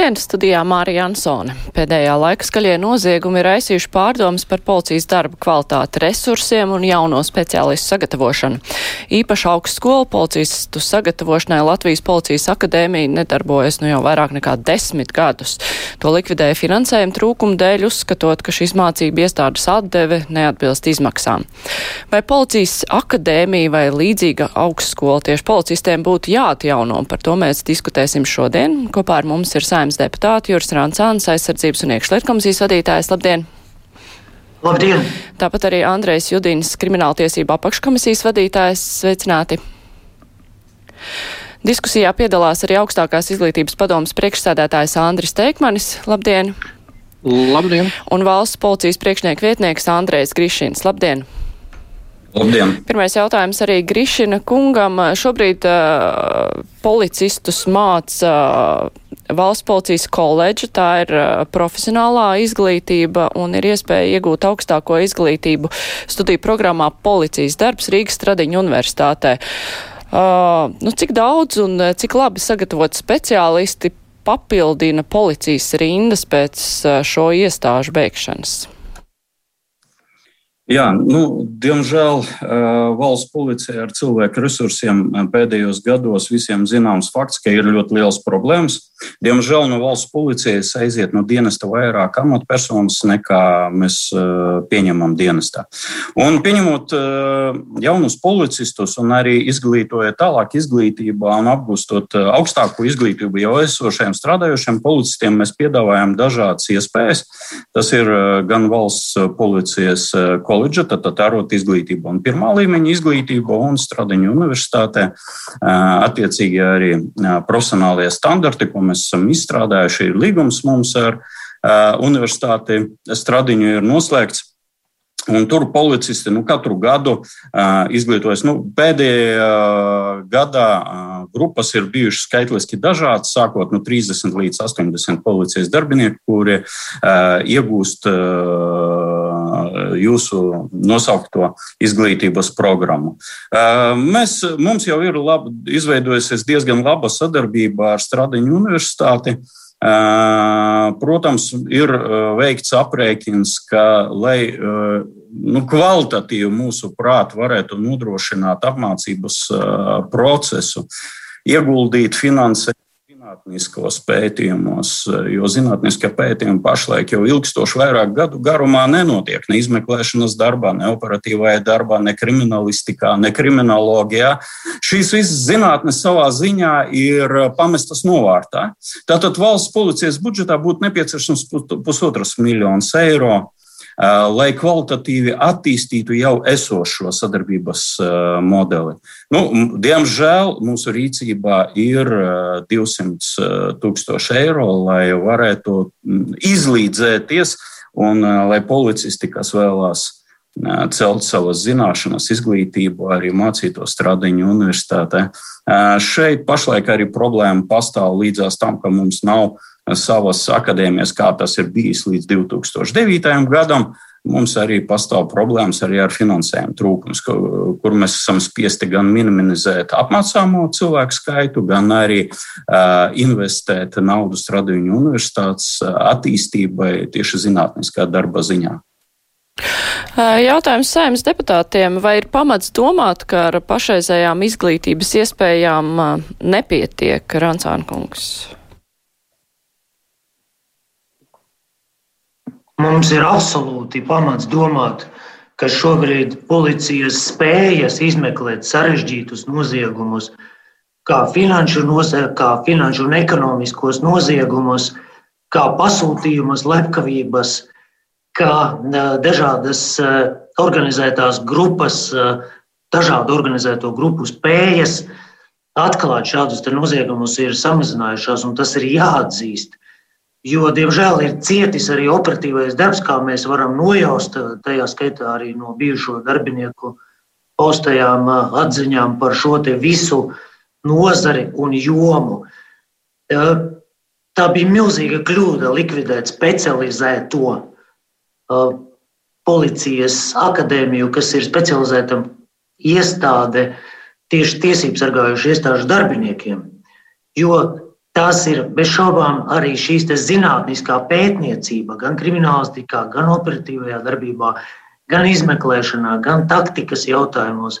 Labdien, studijā Mārija Ansone. Pēdējā laika skaļie noziegumi ir aizsījuši pārdomas par policijas darba kvalitāti, resursiem un jauno speciālistu sagatavošanu. Īpaši augstskolu policistu sagatavošanai Latvijas policijas akadēmija nedarbojas nu jau vairāk nekā desmit gadus. To likvidēja finansējuma trūkuma dēļ, uzskatot, ka šīs mācību iestādes atdeve neatbilst izmaksām. Vai policijas akadēmija vai līdzīga augstskola tieši policistiem būtu jāatjauno? Par to mēs diskutēsim šodien. Kopā ar mums ir saimnes deputāti Juris Rancāns, aizsardzības un iekšlietu komisijas vadītājs. Labdien! Labdien! Tāpat arī Andrejs Judīns, krimināltiesība apakškomisijas vadītājs. Sveicināti! Diskusijā piedalās arī augstākās izglītības padomas priekšsēdētājs Andris Teikmanis. Labdien! Labdien! Un valsts policijas priekšnieku vietnieks Andrejs Grišins. Labdien! Labdien! Pirmais jautājums arī Grišina kungam. Šobrīd uh, policistus māca uh, valsts policijas koledža, tā ir uh, profesionālā izglītība un ir iespēja iegūt augstāko izglītību studiju programmā Policijas darbs Rīgas Stradiņu universitātē. Uh, nu, cik daudz un cik labi sagatavot speciālisti papildina policijas rindas pēc uh, šo iestāžu beigšanas? Jā, nu, diemžēl valsts policija ar cilvēku resursiem pēdējos gados visiem zināms fakts, ka ir ļoti liels problēmas. Diemžēl no valsts policijas aiziet no dienesta vairāk amatpersonas nekā mēs pieņemam dienestā. Un pieņemot jaunus policistus un arī izglītojot tālāk izglītībā un apgūstot augstāko izglītību jau esošiem strādājošiem policistiem, mēs piedāvājam dažādas iespējas. Tas ir gan valsts policijas kolēģis koledža, tad, arot izglītība un pirmā līmeņa izglītība un Stradiņu universitātē. Attiecīgi arī profesionālie standarti, ko mēs esam izstrādājuši, ir līgums mums ar universitāti Stradiņu ir noslēgts. Un tur policisti nu, katru gadu uh, izglītojas. Nu, pēdējā uh, gadā uh, grupas ir bijušas skaitliski dažādas, sākot no 30 līdz 80 policijas darbinieku, kuri uh, iegūst uh, jūsu nosaukto izglītības programmu. Mēs, mums jau ir laba, izveidojusies diezgan laba sadarbība ar Stradiņu universitāti. Protams, ir veikts aprēķins, ka, lai nu, kvalitatīvi mūsu prāti varētu nodrošināt apmācības procesu, ieguldīt finansējumu zinātniskos pētījumos, jo zinātniskie pētījumi pašlaik jau ilgstoši vairāk gadu garumā nenotiek ne izmeklēšanas darbā, ne operatīvajā darbā, ne kriminālistikā, ne kriminologijā. Šīs visas zinātnes savā ziņā ir pamestas novārtā. Tātad valsts policijas budžetā būtu nepieciešams pusotras miljonus eiro lai kvalitatīvi attīstītu jau esošo sadarbības modeli. Nu, diemžēl mūsu rīcībā ir 200 tūkstoši eiro, lai varētu izlīdzēties un lai policisti, kas vēlās celt savas zināšanas, izglītību, arī mācītos Stradiņu universitātē. Šeit pašlaik arī problēma pastāv līdzās tam, ka mums nav savas akadēmijas, kā tas ir bijis līdz 2009. gadam. Mums arī pastāv problēmas arī ar finansējumu trūkums, kur mēs esam spiesti gan minimizēt apmācāmo cilvēku skaitu, gan arī uh, investēt naudu Stradiņu universitātes attīstībai tieši zinātniskā darba ziņā. Jautājums saimnes deputātiem, vai ir pamats domāt, ka ar pašreizējām izglītības iespējām nepietiek Rancānkungs? Mums ir absolūti pamats domāt, ka šobrīd policijas spējas izmeklēt sarežģītus noziegumus, kā finanšu, nozie, kā finanšu un ekonomiskos noziegumus, kā pasūtījumus, lepkavības, kā dažādas organizētās grupas, dažādu organizēto grupu spējas atklāt šādus noziegumus ir samazinājušās, un tas ir jāatzīst. Jo, diemžēl, ir cietis arī operatīvais darbs, kā mēs varam nojaust, tajā skaitā arī no bijušo darbinieku postajām atziņām par šo visu nozari un jomu. tā bija milzīga kļūda likvidēt specializēto policijas akadēmiju, kas ir specializēta iestāde tieši tiesību sargājušu iestāžu darbiniekiem. Jo tas ir bez šaubām arī šīs zinātniskā pētniecība, gan kriminālistikā, gan operatīvajā darbībā, gan izmeklēšanā, gan taktikas jautājumos.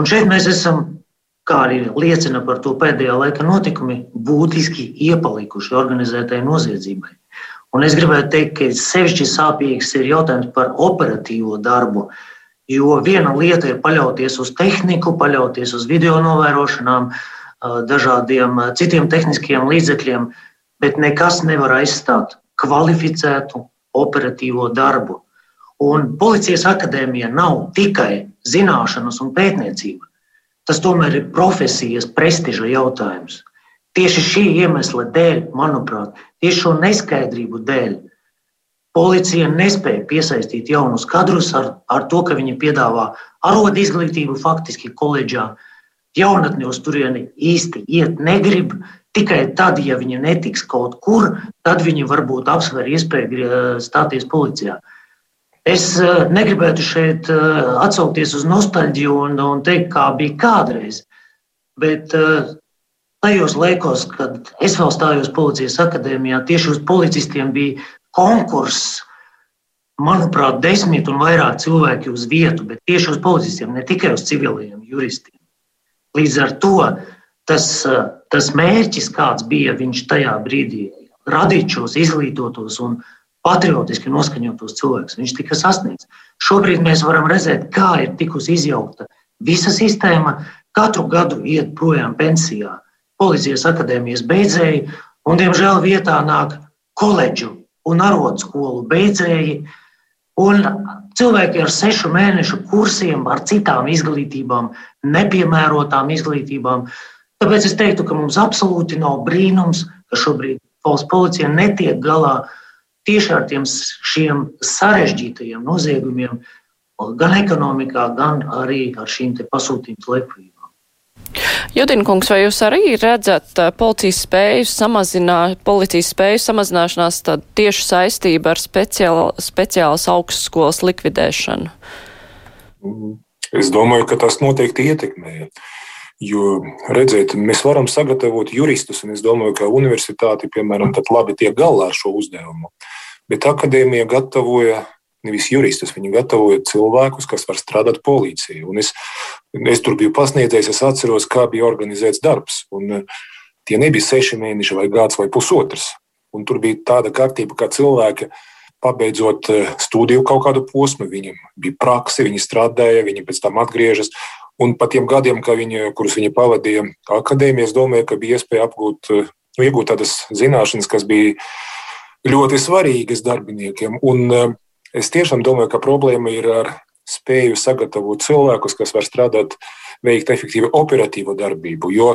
Un šeit mēs esam kā arī liecina par to pēdējā laika notikumi, būtiski iepalikuši organizētai noziedzībai. Un es gribētu teikt, ka sevišķi sāpīgs ir jautājums par operatīvo darbu. Jo viena lieta ir paļauties uz tehniku, paļauties uz video novērošanām, dažādiem citiem tehniskiem līdzekļiem, bet nekas nevar aizstāt kvalificētu operatīvo darbu. Un Policijas akadēmija nav tikai zināšanas un pētniecība. Tas tomēr ir profesijas prestiža jautājums. Tieši šī iemesla dēļ, manuprāt, tieši šo neskaidrību dēļ, policija nespēja piesaistīt jaunus kadrus ar, ar to, ka viņi piedāvā arodu izglītību faktiski koledžā. Jaunatni uz turieni īsti iet negrib. Tikai tad, ja viņi netiks kaut kur, tad viņi varbūt apsver iespēju stāties policijā. Es eh, negribētu šeit eh, atsaukties uz nostalģiju un, un teikt, kā bija kādreiz. Bet eh, tajos laikos, kad es vēl stājos policijas akadēmijā, tieši uz policistiem bija konkurss. Manuprāt, desmit un vairāk cilvēki uz vietu, bet tieši uz policistiem, ne tikai uz civiliem juristiem. Līdz ar to tas, tas mērķis, kāds bija viņš tajā brīdī, radīt šos izglītotos un patriotiski noskaņotos cilvēkus. Viņš tika sasniegts. Šobrīd mēs varam redzēt, kā ir tikusi izjaukta visa sistēma. Katru gadu iet projām pensijā policijas akadēmijas beidzēji, un, diemžēl, vietā nāk koledžu un arotskolu beidzēji. Un cilvēki ar sešu mēnešu kursiem, ar citām izglītībām, nepiemērotām izglītībām. Tāpēc es teiktu, ka mums absolūti nav brīnums, ka šobrīd valsts policija netiek galā tieši ar tiem šiem sarežģītajiem noziegumiem, gan ekonomikā, gan arī ar šīm pasūtījuma slepkavībām. Judinkungs, vai jūs arī redzat policijas spēju samazināt, policijas spēju samazināšanās tieši saistība ar speciāla, speciālas augstskolas likvidēšanu? Es domāju, ka tas noteikti ietekmē. Jo, redziet, mēs varam sagatavot juristus, un es domāju, ka universitāte, piemēram, labi tiek galā ar šo uzdevumu. Bet akadēmija gatavoja nevis juristus, viņi gatavoja cilvēkus, kas var strādāt policijā. Es, es tur biju pasniedzējis, es atceros, kā bija organizēts darbs. Un, tie nebija seši mēneši, vai gads, vai pusotrs. Un tur bija tāda kārtība, ka cilvēki, pabeidzot eh, studiju kaut kādu posmu, viņiem bija praksa, viņi strādāja, viņi pēc tam atgriežas. Un pat tiem gadiem, viņi, kurus viņi pavadīja akadēmijā, es domāju, ka bija iespēja apgūt, nu, iegūt tādas zināšanas, kas bija ļoti svarīgas darbiniekiem. Un eh, es tiešām domāju, ka problēma ir ar spēju sagatavot cilvēkus, kas var strādāt, veikt efektīvu operatīvu darbību. Jo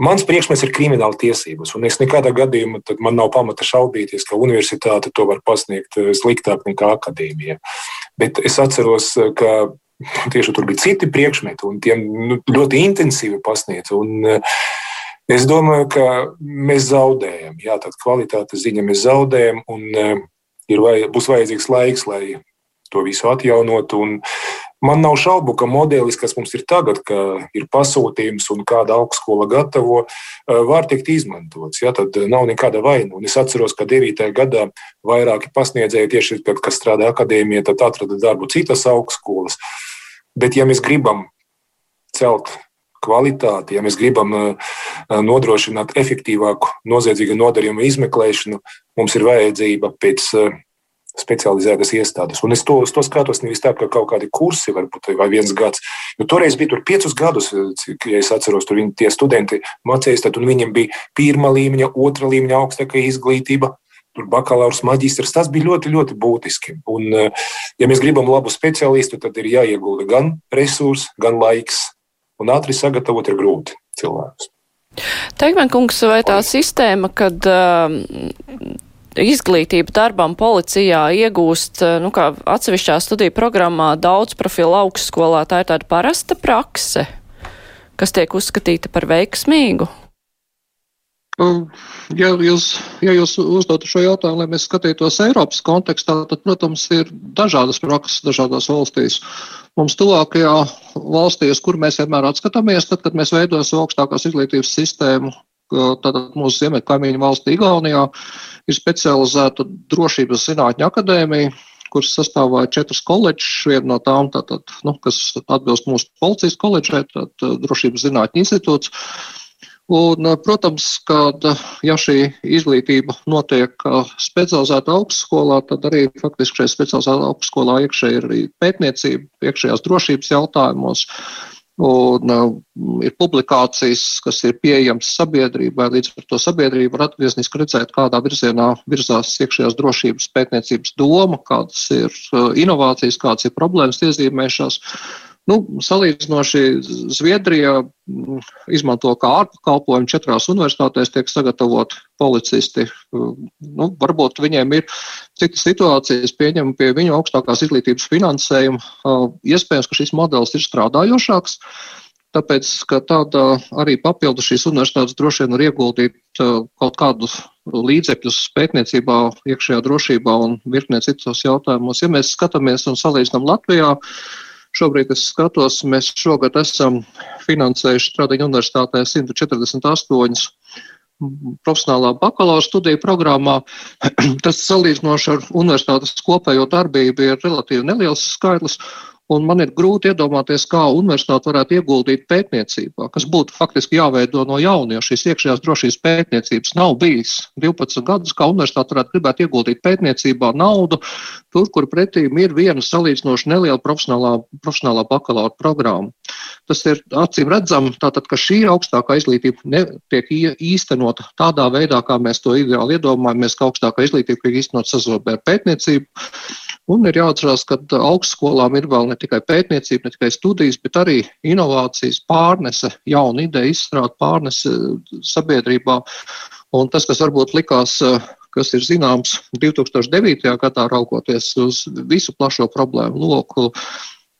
mans priekšmets ir krimināla tiesības, un es nekādā gadījumā man nav pamata šaubīties, ka universitāte to var pasniegt eh, sliktāk nekā akadēmija. Bet es atceros, ka Tieši tur bija citi priekšmeti, un tie nu, ļoti intensīvi pasniedz. Un, eh, es domāju, ka mēs zaudējam. Jā, tāda kvalitātes ziņa mēs zaudējam, un eh, ir vai, būs vajadzīgs laiks, lai to visu atjaunotu. Man nav šaubu, ka modelis, kas mums ir tagad, ka ir pasūtījums un kāda augstskola gatavo, eh, var tikt izmantots. Ja, tad nav nekāda vaina. Un es atceros, ka 9. gadā vairāki pasniedzēji, tieši kad, kas strādā akadēmijā, tad atrada darbu citas augstskolas. Bet, ja mēs gribam celt kvalitāti, ja mēs gribam uh, nodrošināt efektīvāku noziedzīgu nodarījumu izmeklēšanu, mums ir vajadzība pēc uh, specializētas iestādes. Un es to, to skatos nevis tā, ka kaut kādi kursi, varbūt vai viens gads. Jo toreiz bija tur piecus gadus, cik, ja es atceros, tur viņi, tie studenti mācījās, tad viņiem bija pirmā līmeņa, otra līmeņa augstākā izglītība tur bakalaurs, maģistrs. Tas bija ļoti, ļoti būtiski. Un, eh, ja mēs gribam labu speciālistu, tad ir jāiegulda gan resursi, gan laiks. Un ātri sagatavot ir grūti cilvēkus. Teikmenkungs, vai tā sistēma, kad uh, izglītība darbam policijā iegūst, uh, nu, kā atsevišķā studiju programmā daudz profilu augstskolā, tā ir tāda parasta prakse, kas tiek uzskatīta par veiksmīgu? Ja jūs, ja jūs uzdotu šo jautājumu, lai mēs skatītos Eiropas kontekstā, tad, protams, ir dažādas prakses dažādās valstīs. Mums tuvākajā valstī, uz kur mēs vienmēr atskatāmies, tad, kad mēs veidojam augstākās izglītības sistēmu, tātad mūsu ziemeļu kaimiņu valstī Igaunijā, ir specializēta drošības zinātņu akadēmija, kuras sastāvā četras koledžas. Viena no tām, tātad, nu, kas atbilst mūsu policijas koledžai, tad drošības zinātņu institūts. Un, protams, ka ja šī izglītība notiek specializētā augstskolā, tad arī faktiski šajā specializētā augstskolā iekšē ir arī pētniecība iekšējās drošības jautājumos. Un uh, ir publikācijas, kas ir pieejamas sabiedrībai, līdz ar to sabiedrība var atgriezniski redzēt, kādā virzienā virzās iekšējās drošības pētniecības doma, kādas ir uh, inovācijas, kādas ir problēmas iezīmējušās. Uh, Nu, salīdzinoši Zviedrijā mm, izmanto kā ārpakalpojumu četrās universitātēs tiek sagatavot policisti. Nu, varbūt viņiem ir citas situācijas, pieņem pie viņu augstākās izglītības finansējuma. Iespējams, ka šis modelis ir strādājošāks. Tāpēc, ka tāda arī papildu šīs universitātes droši vien var ieguldīt kaut kādus līdzekļus pētniecībā, iekšējā drošībā un virknē citos jautājumos. Ja mēs skatāmies un salīdzinām Latvijā, Šobrīd es skatos, mēs šogad esam finansējuši Stradiņu universitātē 148 profesionālā bakalaura studiju programmā. Tas salīdzinoši ar universitātes kopējo darbību ir relatīvi neliels skaitlis. Un man ir grūti iedomāties, kā universitāte varētu ieguldīt pētniecībā, kas būtu faktiski jāveido no jauna, jo šīs iekšējās drošības pētniecības nav bijis 12 gadus, kā universitāte varētu gribēt ieguldīt pētniecībā naudu, tur, kur pretī ir viena salīdzinoši neliela profesionālā, profesionālā bakalaura programma. Tas ir acīm redzam, tātad, ka šī augstākā izglītība netiek īstenota tādā veidā, kā mēs to ideāli iedomājamies, ka augstākā izglītība tiek īstenot sazobē ar pētniecību. Un ir jāatcerās, ka augstskolām ir vēl ne tikai pētniecība, ne tikai studijas, bet arī inovācijas, pārnese, jauna ideja, izstrāde, pārnese sabiedrībā. Un tas, kas varbūt likās, kas ir zināms 2009. gadā, raugoties uz visu plašo problēmu loku,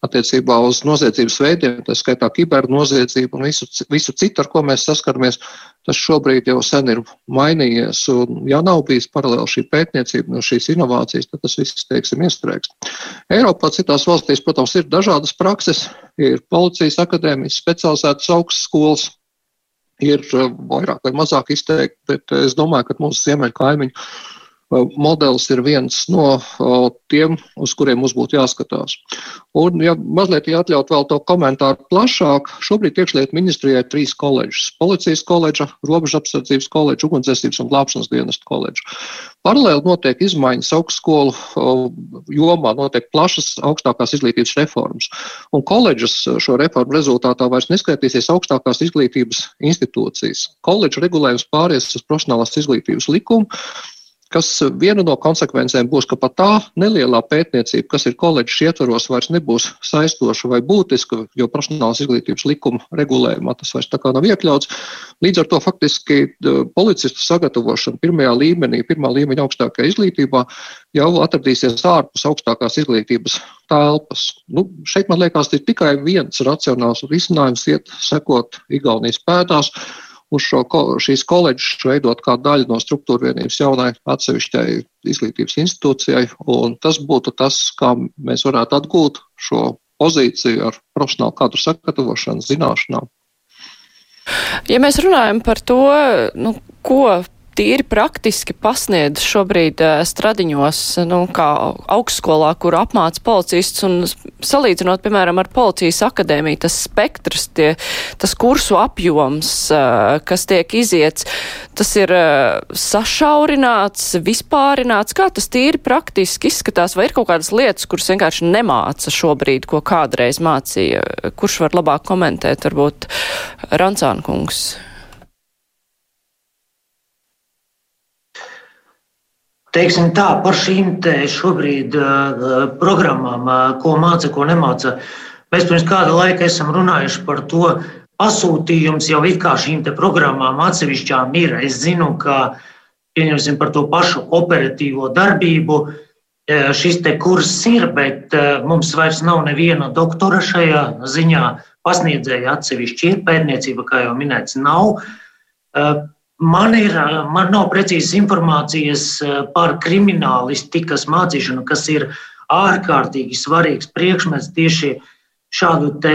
attiecībā uz noziedzības veidiem, tā skaitā kibernoziedzību un visu, visu citu, ar ko mēs saskaramies, tas šobrīd jau sen ir mainījies. Un, ja nav bijis paralēli šī pētniecība, no šīs inovācijas, tad tas viss, teiksim, iestrēgs. Eiropā citās valstīs, protams, ir dažādas prakses, ir policijas akadēmijas, specializētas augstskolas, ir eh, vairāk vai mazāk izteikti, bet es domāju, ka mūsu ziemeļu kaimiņu modelis ir viens no tiem, uz kuriem mums būtu jāskatās. Un, ja mazliet atļaut vēl to komentāru plašāk, šobrīd iekšlietu ministrijai ir trīs koledžas - policijas koledža, robežu apsardzības koledža, ugunsdzēsības un glābšanas dienestu koledža. Paralēli notiek izmaiņas augstskolu jomā, notiek plašas augstākās izglītības reformas. Un koledžas šo reformu rezultātā vairs neskaitīsies augstākās izglītības institūcijas. Koledža regulējums pāries uz profesionālās izglītības likumu kas viena no konsekvencēm būs, ka pat tā nelielā pētniecība, kas ir koledžas ietvaros, vairs nebūs saistoša vai būtiska, jo profesionālās izglītības likuma regulējumā tas vairs tā kā nav iekļauts. Līdz ar to faktiski policistu sagatavošana pirmajā līmenī, pirmā līmeņa augstākajā izglītībā jau atradīsies ārpus augstākās izglītības telpas. Nu, šeit man liekas, ir tikai viens racionāls risinājums iet sekot Igaunijas pēdās uz šo, šīs koledžas veidot kā daļu no struktūra vienības jaunai atsevišķai izglītības institūcijai. Tas būtu tas, kā mēs varētu atgūt šo pozīciju ar profesionālu kadru sagatavošanu, zināšanām. Ja mēs runājam par to, nu, ko tīri praktiski pasniedz šobrīd uh, stradiņos, nu, kā augstskolā, kur apmāca policists, un salīdzinot, piemēram, ar policijas akadēmiju, tas spektrs, tie, tas kursu apjoms, uh, kas tiek iziets, tas ir uh, sašaurināts, vispārināts, kā tas tīri praktiski izskatās, vai ir kaut kādas lietas, kuras vienkārši nemāca šobrīd, ko kādreiz mācīja, kurš var labāk komentēt, varbūt Rancānkungs. Teiksim tā, par šīm šobrīd uh, programmām, uh, ko māca, ko nemāca. Mēs pirms kāda laika esam runājuši par to, pasūtījums jau it kā šīm programmām atsevišķām ir. Es zinu, ka pieņemsim par to pašu operatīvo darbību. Šis te kurs ir, bet mums vairs nav neviena doktora šajā ziņā. Pasniedzēja atsevišķi ir pētniecība, kā jau minēts, nav. Man, ir, man nav precīzas informācijas par kriminālistikas mācīšanu, kas ir ārkārtīgi svarīgs priekšmets tieši šādu te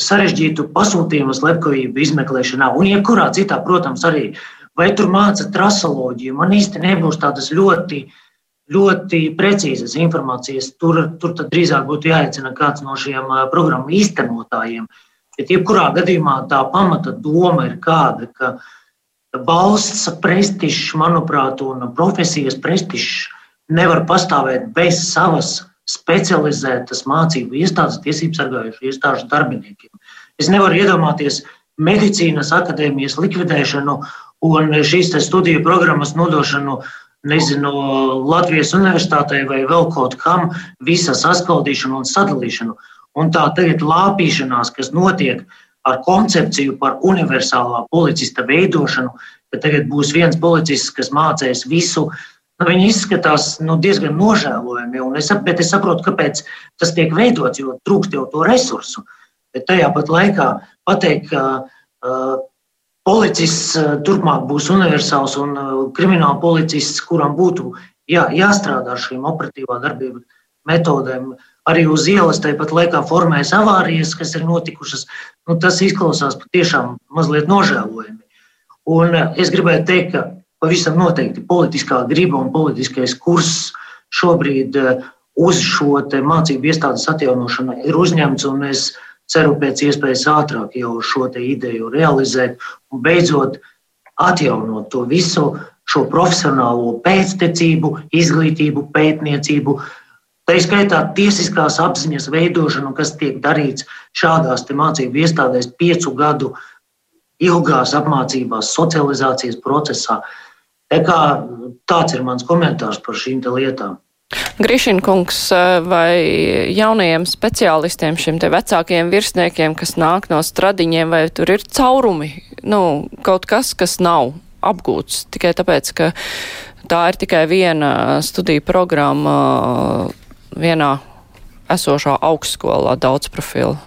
sarežģītu pasūtījumu slepkavību izmeklēšanā. Un jebkurā citā, protams, arī. Vai tur māca trasoloģiju? Man īsti nebūs tādas ļoti, ļoti precīzas informācijas. Tur, tur drīzāk būtu jāicina kāds no šiem programmu īstenotājiem. Bet jebkurā gadījumā tā pamata doma ir kāda, ka valsts prestižs, manuprāt, un profesijas prestižs nevar pastāvēt bez savas specializētas mācību iestādes, tiesību sargājušu iestāžu darbiniekiem. Es nevaru iedomāties medicīnas akadēmijas likvidēšanu un šīs studiju programmas nodošanu nezinu, Latvijas universitātei vai vēl kaut kam, visa saskaldīšanu un sadalīšanu. Un tā tagad lāpīšanās, kas notiek ar koncepciju par universālā policista veidošanu, ka tagad būs viens policists, kas mācīs visu. Nu, viņi izskatās nu, diezgan nožēlojami, es, bet es saprotu, kāpēc tas tiek veidots, jo trūkst jau to resursu. Bet tajā pat laikā pateikt, ka uh, policists uh, turpmāk būs universāls un uh, krimināla policists, kuram būtu jā, jāstrādā ar šīm operatīvā darbības metodēm, uh, arī uz ielas tāpat laikā formējas avārijas, kas ir notikušas. Nu, tas izklausās patiešām mazliet nožēlojami. Un eh, es gribēju teikt, ka pavisam noteikti politiskā griba un politiskais kurs šobrīd eh, uz šo mācību iestādes atjaunošanu ir uzņemts. Es ceru pēc iespējas ātrāk jau šo ideju realizēt un beidzot atjaunot to visu šo profesionālo pēctecību, izglītību, pētniecību, uh, Tā ir skaitā tiesiskās apziņas veidošana, kas tiek darīts šādās mācību iestādēs piecu gadu ilgās apmācībās, socializācijas procesā. Tā tāds ir mans komentārs par šīm lietām. Grišinkungs, vai jaunajiem speciālistiem, šiem te vecākiem virsniekiem, kas nāk no stradiņiem, vai tur ir caurumi, nu, kaut kas, kas nav apgūts tikai tāpēc, ka tā ir tikai viena studiju programma vienā esošā augstskolā daudz profilu?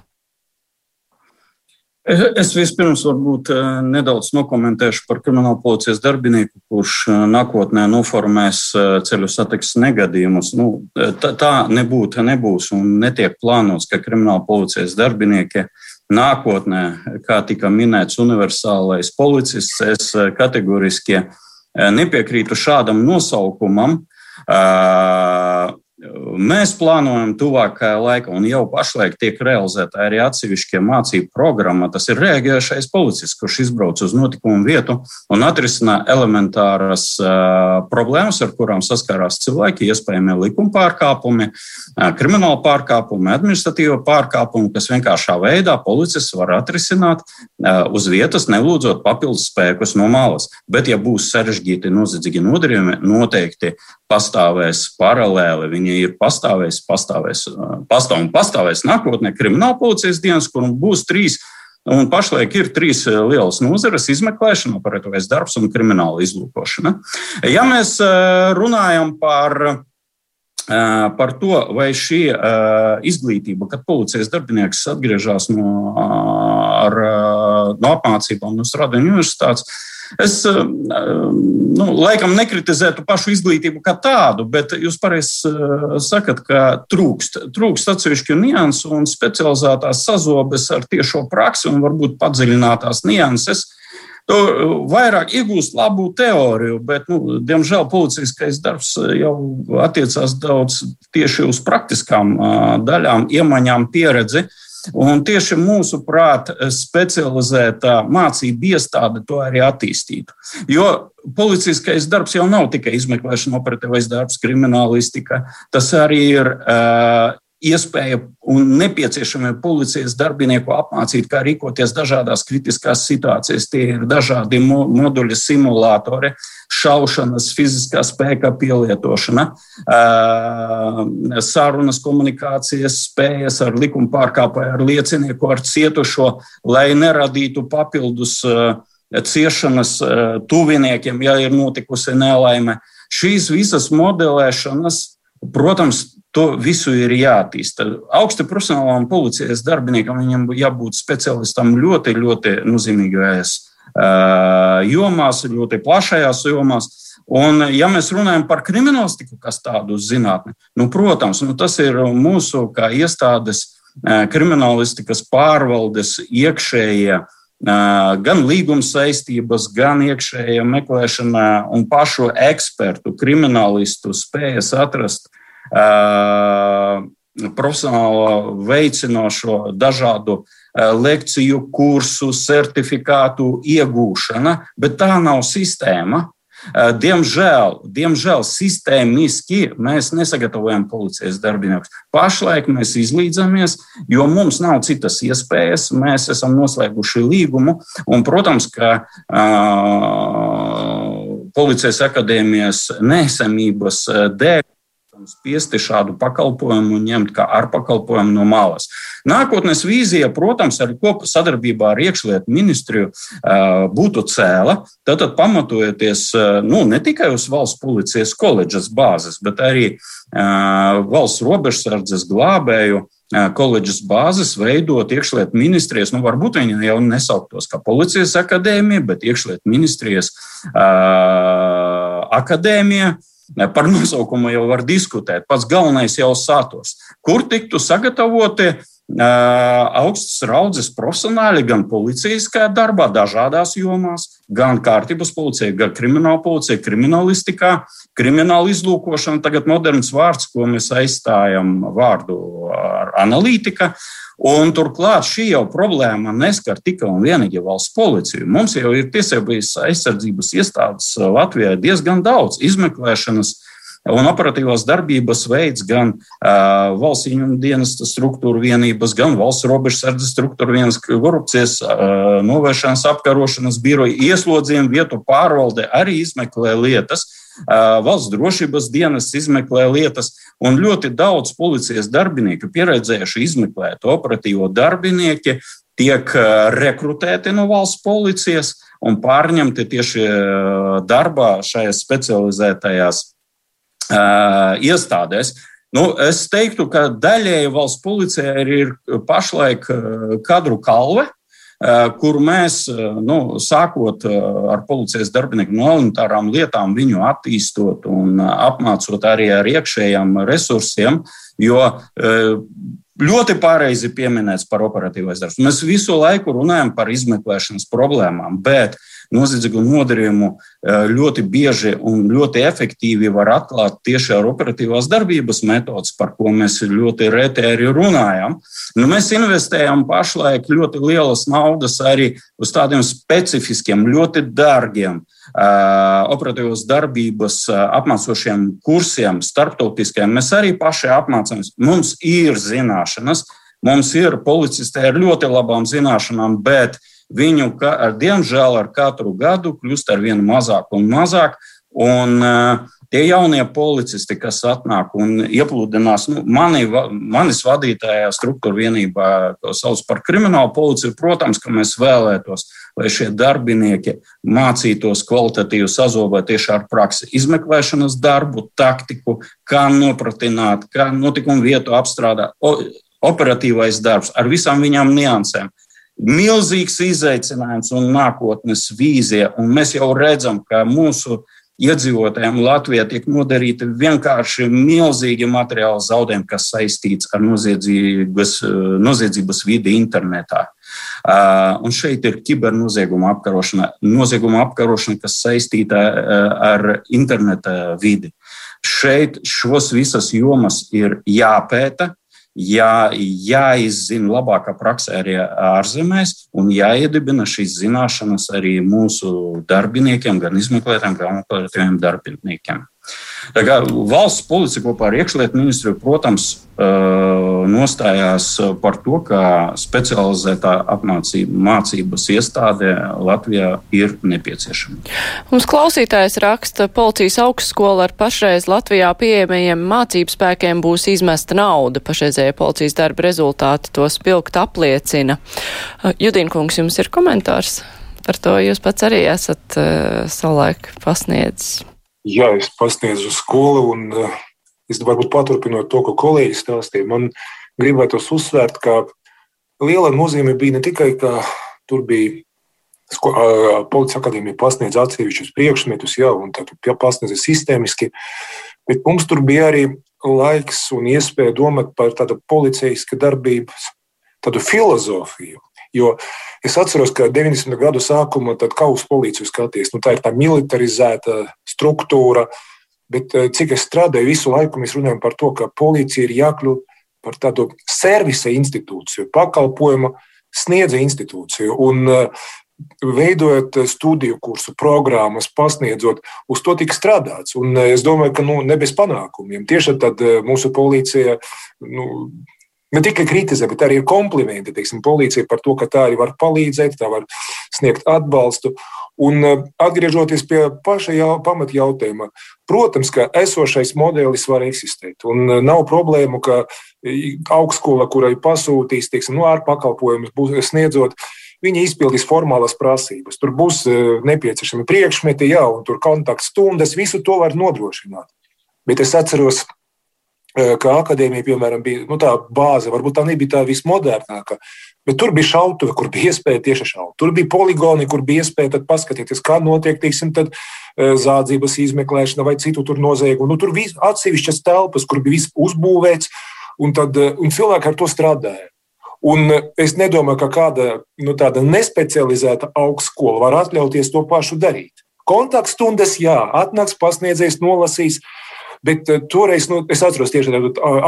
Es vispirms varbūt eh, nedaudz nokomentēšu par kriminālu policijas darbinieku, kurš eh, nākotnē noformēs eh, ceļu satiksmes negadījumus. Nu, tā, tā nebūtu, nebūs un netiek plānots, ka krimināla policijas darbinieki nākotnē, kā tika minēts, universālais policists, es kategoriski nepiekrītu šādam nosaukumam. Mēs plānojam tuvākajā laikā, un jau pašlaik tiek realizēta arī atsevišķie mācību programma. Tas ir rēģējušais policists, kurš izbrauc uz notikumu vietu un atrisina elementāras uh, problēmas, ar kurām saskarās cilvēki, iespējami likuma pārkāpumi, uh, krimināla pārkāpumi, administratīva pārkāpumi, kas vienkāršā veidā policists var atrisināt uh, uz vietas, nelūdzot papildus spēkus no malas. Bet, ja būs sarežģīti noziedzīgi nodarījumi, noteikti pastāvēs paralēli. Viņi ir pastāvējis, pastāvēs, pastāv un pastāvēs nākotnē krimināla policijas dienas, kur būs trīs. Un pašlaik ir trīs lielas nozares - izmeklēšana, operatīvais darbs un krimināla izlūkošana. Ja mēs runājam par par to, vai šī izglītība, kad policijas darbinieks atgriežas no, ar, no apmācībām no Stradiņu universitātes, Es eh, nu, laikam nekritizētu pašu izglītību kā tādu, bet jūs pareizi eh, sakat, ka trūkst, trūkst atsevišķu niansu un specializētās sazobes ar tiešo praksi un varbūt padziļinātās nianses. Tu vairāk iegūst labu teoriju, bet, nu, diemžēl, policiskais darbs jau attiecās daudz tieši uz praktiskām daļām, iemaņām, pieredzi. Uh, Un tieši mūsu prāta specializētā mācība iestāde to arī attīstītu. Jo policiskais darbs jau nav tikai izmeklēšana, operatīvais darbs, kriminālistika. Tas arī ir uh, iespēja un nepieciešamie policijas darbinieku apmācīt, kā rīkoties dažādās kritiskās situācijās. Tie ir dažādi moduļi, simulātori, šaušanas, fiziskā spēka pielietošana, sarunas, komunikācijas spējas ar likuma pārkāpēju, ar liecinieku, ar cietušo, lai neradītu papildus ciešanas tuviniekiem, ja ir notikusi nelaime. Šīs visas modelēšanas, protams, To visu ir jāattīsta. Augsta profesionālam policijas darbiniekam viņam jābūt specialistam ļoti, ļoti nozīmīgajās jomās, ļoti plašajās jomās. Un, ja mēs runājam par kriminālistiku, kas tādu zinātni, nu, protams, nu, tas ir mūsu kā iestādes kriminālistikas pārvaldes iekšējie gan līguma saistības, gan iekšējā meklēšanā un pašu ekspertu, kriminālistu spējas atrast profesionālo veicinošo dažādu lekciju, kursu, certifikātu iegūšana, bet tā nav sistēma. Diemžēl, diemžēl sistēmiski mēs nesagatavojam policijas darbiniekus. Pašlaik mēs izlīdzamies, jo mums nav citas iespējas. Mēs esam noslēguši līgumu, un, protams, ka uh, Policijas akadēmijas nesamības eh, dēļ spiesti šādu pakalpojumu ņemt kā ar pakalpojumu no malas. Nākotnes vīzija, protams, arī kopā sadarbībā ar iekšlietu ministriju būtu cēla, tātad pamatojoties nu, ne tikai uz valsts policijas koledžas bāzes, bet arī valsts robežsardzes glābēju koledžas bāzes veidot iekšlietu ministrijas. Nu, varbūt viņi jau nesauktos kā policijas akadēmija, bet iekšlietu ministrijas uh, akadēmija. Par nosaukumu jau var diskutēt. Pats galvenais jau saturs. Kur tiktu sagatavoti augstas raudzes profesionāļi gan policijaskajā darbā, dažādās jomās, gan kārtības policija, gan krimināla policija, kriminālistikā, krimināla izlūkošana. Tagad moderns vārds, ko mēs aizstājam vārdu ar analītika. Un turklāt šī jau problēma neskar tikai un vienīgi valsts policiju. Mums jau ir tiesības aizsardzības iestādes Latvijā diezgan daudz izmeklēšanas un operatīvās darbības veids gan uh, valsts ieņēmuma dienesta struktūra vienības, gan valsts robežsardzes struktūra vienas korupcijas uh, novēršanas apkarošanas biroja ieslodzījuma vietu pārvalde arī izmeklē lietas. Valsts drošības dienas izmeklē lietas, un ļoti daudz policijas darbinieku, pieredzējuši izmeklēt operatīvo darbinieki, tiek rekrutēti no valsts policijas un pārņemti tieši darbā šajās specializētajās iestādēs. Nu, es teiktu, ka daļēji valsts policija ir pašlaik kadru kalve, kur mēs, nu, sākot ar policijas darbinieku no elementārām lietām, viņu attīstot un apmācot arī ar iekšējiem resursiem, jo ļoti pareizi pieminēts par operatīvais darbs. Mēs visu laiku runājam par izmeklēšanas problēmām, bet uh, noziedzīgu nodarījumu eh, ļoti bieži un ļoti efektīvi var atklāt tieši ar operatīvās darbības metodas, par ko mēs ļoti reti arī runājam. Nu, mēs investējam pašlaik ļoti lielas naudas arī uz tādiem specifiskiem, ļoti dārgiem uh, operatīvās darbības uh, apmācošiem kursiem, starptautiskiem. Mēs arī paši apmācāmies. Mums ir zināšanas, mums ir policisti ar ļoti labām zināšanām, bet uh, Viņu, diemžēl, ar katru gadu kļūst ar vien mazāk un mazāk. Un, uh, tie jaunie policisti, kas atnāk un iepludinās, nu, mani, manis vadītājā struktūra vienībā, ko sauc par kriminālu policiju, protams, ka mēs vēlētos, lai šie darbinieki mācītos kvalitatīvi sazobēt tieši ar praksi, izmeklēšanas darbu, taktiku, kā nopratināt, kā notikumu vietu apstrādāt, operatīvais darbs ar visām viņām niansēm milzīgs izaicinājums un nākotnes vīzija. Un mēs jau redzam, ka mūsu iedzīvotājiem Latvijā tiek nodarīti vienkārši milzīgi materiāli zaudējumi, kas saistīts ar noziedzības, noziedzības vidi internetā. Un šeit ir kibernozieguma apkarošana, nozieguma apkarošana, kas saistīta ar interneta vidi. Šeit šos visas jomas ir jāpēta, jā, jāizzina labākā praksē arī ārzemēs un jāiedibina šīs zināšanas arī mūsu darbiniekiem, gan izmeklētājiem, gan operatīviem darbiniekiem. Valsts policija kopā ar iekšlietu ministriju, protams, nostājās par to, ka specializētā apmācība mācības iestāde Latvijā ir nepieciešama. Mums klausītājs raksta, policijas augstskola ar pašreiz Latvijā pieejamajiem mācību spēkiem būs izmesta nauda. Pašreizējie policijas darba rezultāti to spilgt apliecina. Judīnkungs, jums ir komentārs? Par to jūs pats arī esat uh, savulaik pasniedzis jā, es pasniedzu skolu, un eh, es varbūt paturpinot to, ko kolēģis stāstīja, man gribētos uzsvērt, ka liela nozīme bija ne tikai, ka tur bija Policijas akadēmija pasniedz atsevišķus priekšmetus, un tad pasniedz sistēmiski. Bet mums tur bija arī laiks un iespēja domāt par tādu policijas darbības tādu filozofiju. Jo es atceros, ka 90. gadu sākumā kausa policiju skaties, nu, tā ir tā militarizēta struktūra, bet cik es strādāju, visu laiku mēs runājam par to, ka policija ir jākļūt par tādu servisa institūciju, pakalpojumu sniedza institūciju. Un veidojot studiju kursu, programmas, pasniedzot, uz to tika strādāts. Un es domāju, ka nu, ne bez panākumiem. Tieši tad mūsu policija nu, ne tikai kritizē, bet arī ir komplimenti teiksim, policijai par to, ka tā arī var palīdzēt, tā var sniegt atbalstu. Un atgriežoties pie paša jau, pamatjautājuma, protams, ka esošais modelis var eksistēt. Un nav problēmu, ka augstskola, kurai pasūtīs teiksim, no nu, ārpakalpojumus, sniedzot viņi izpildīs formālās prasības. Tur būs nepieciešami priekšmeti, jā, un tur kontaktstundas, visu to var nodrošināt. Bet es atceros, ka akadēmija, piemēram, bija nu, tā bāze, varbūt tā nebija tā vismodernākā. Bet tur bija šautuve, kur bija iespēja tieši šaut. Tur bija poligoni, kur bija iespēja paskatīties, kā notiek tiksim, tad, zādzības izmeklēšana vai citu noziegumu. Nu, tur bija atsevišķas telpas, kur bija viss uzbūvēts, un, tad, un cilvēki ar to strādāja. Un es nedomāju, ka kāda nu, tāda nespecializēta augstskola var atļauties to pašu darīt. Kontaktstundas, jā, atnāks pasniedzējs, nolasīs. Bet uh, toreiz, nu, es atceros tieši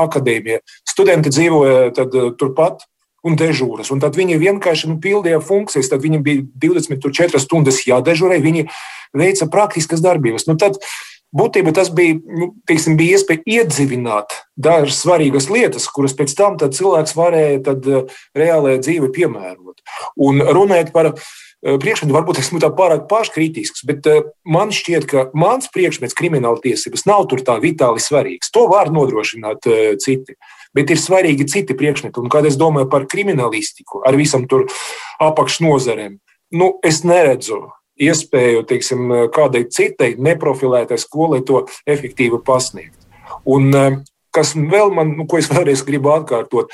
akadēmiju. Studenti dzīvoja tad, uh, turpat un dežūras. Un tad viņi vienkārši nu, pildīja funkcijas. Tad viņiem bija 24 stundas jādežurē, viņi veica praktiskas darbības. Nu, tad, Būtībā tas bija, nu, teiksim, bija iespēja iedzīvināt dažas svarīgas lietas, kuras pēc tam cilvēks varēja tad, reālajā dzīvē piemērot. Un runājot par uh, priekšmetu, varbūt esmu tā pārāk paškritisks, bet uh, man šķiet, ka mans priekšmets krimināla tiesības nav tur tā vitāli svarīgs. To var nodrošināt citi. Bet ir svarīgi citi priekšmeti. Un, kad es domāju par kriminālistiku, ar visam tur apakšnodarbiem, nu, es neredzu iespēju teiksim, kādai citai neprofilētai skolai to efektīvi pasniegt. Un, kas vēl man, nu, ko es vēlreiz gribu atkārtot,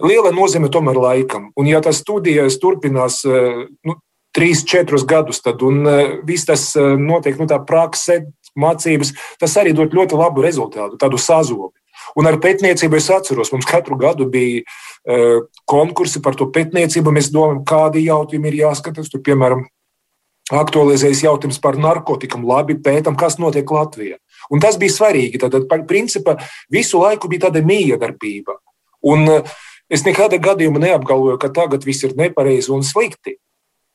liela nozīme tomēr laikam. Un, ja tas studijas turpinās eh, nu, trīs, četrus gadus, tad eh, viss tas notiek, nu, tā prakse, mācības, tas arī dod ļoti labu rezultātu, tādu sazobi. Un ar pētniecību es atceros, mums katru gadu bija uh, konkursi par to pētniecību. Mēs domājam, kādi jautājumi ir jāskatās. Tur, piemēram, aktualizējas jautājums par narkotikām, labi pētām, kas notiek Latvijā. Un tas bija svarīgi. Tad, principā, visu laiku bija tāda miedarbība. Un eh, es nekādā gadījumā neapgalvoju, ka tagad viss ir nepareizi un slikti.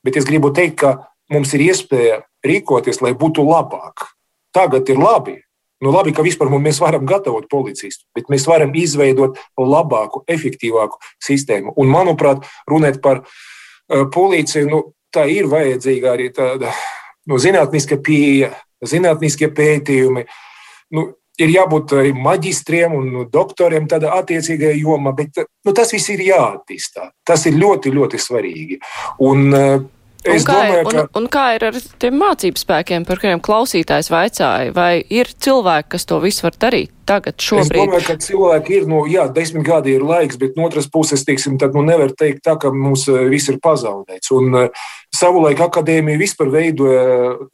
Bet es gribu teikt, ka mums ir iespēja rīkoties, lai būtu labāk. Tagad ir labi. Nu, labi, ka vispār mēs varam gatavot policistu, bet mēs varam izveidot labāku, efektīvāku sistēmu. Un, manuprāt, runāt par uh, policiju, nu, tā ir vajadzīga arī tāda nu, zinātniska pieeja, zinātniskie pētījumi. Nu, ir jābūt arī maģistriem un doktoriem tādā attiecīgajā jomā, bet nu, tas viss ir jāattīstā. Tas ir ļoti, ļoti svarīgi. Un, Es un kā, domāju, ka... un, un kā ir ar tiem mācību spēkiem, par kuriem klausītājs vaicāja, vai ir cilvēki, kas to visu var darīt tagad, šobrīd? Es domāju, ka cilvēki ir, nu, jā, desmit gadi ir laiks, bet no otras puses, teiksim, tad nu nevar teikt tā, ka mums eh, viss ir pazaudēts. Un uh, savulaik akadēmija vispār veidoja,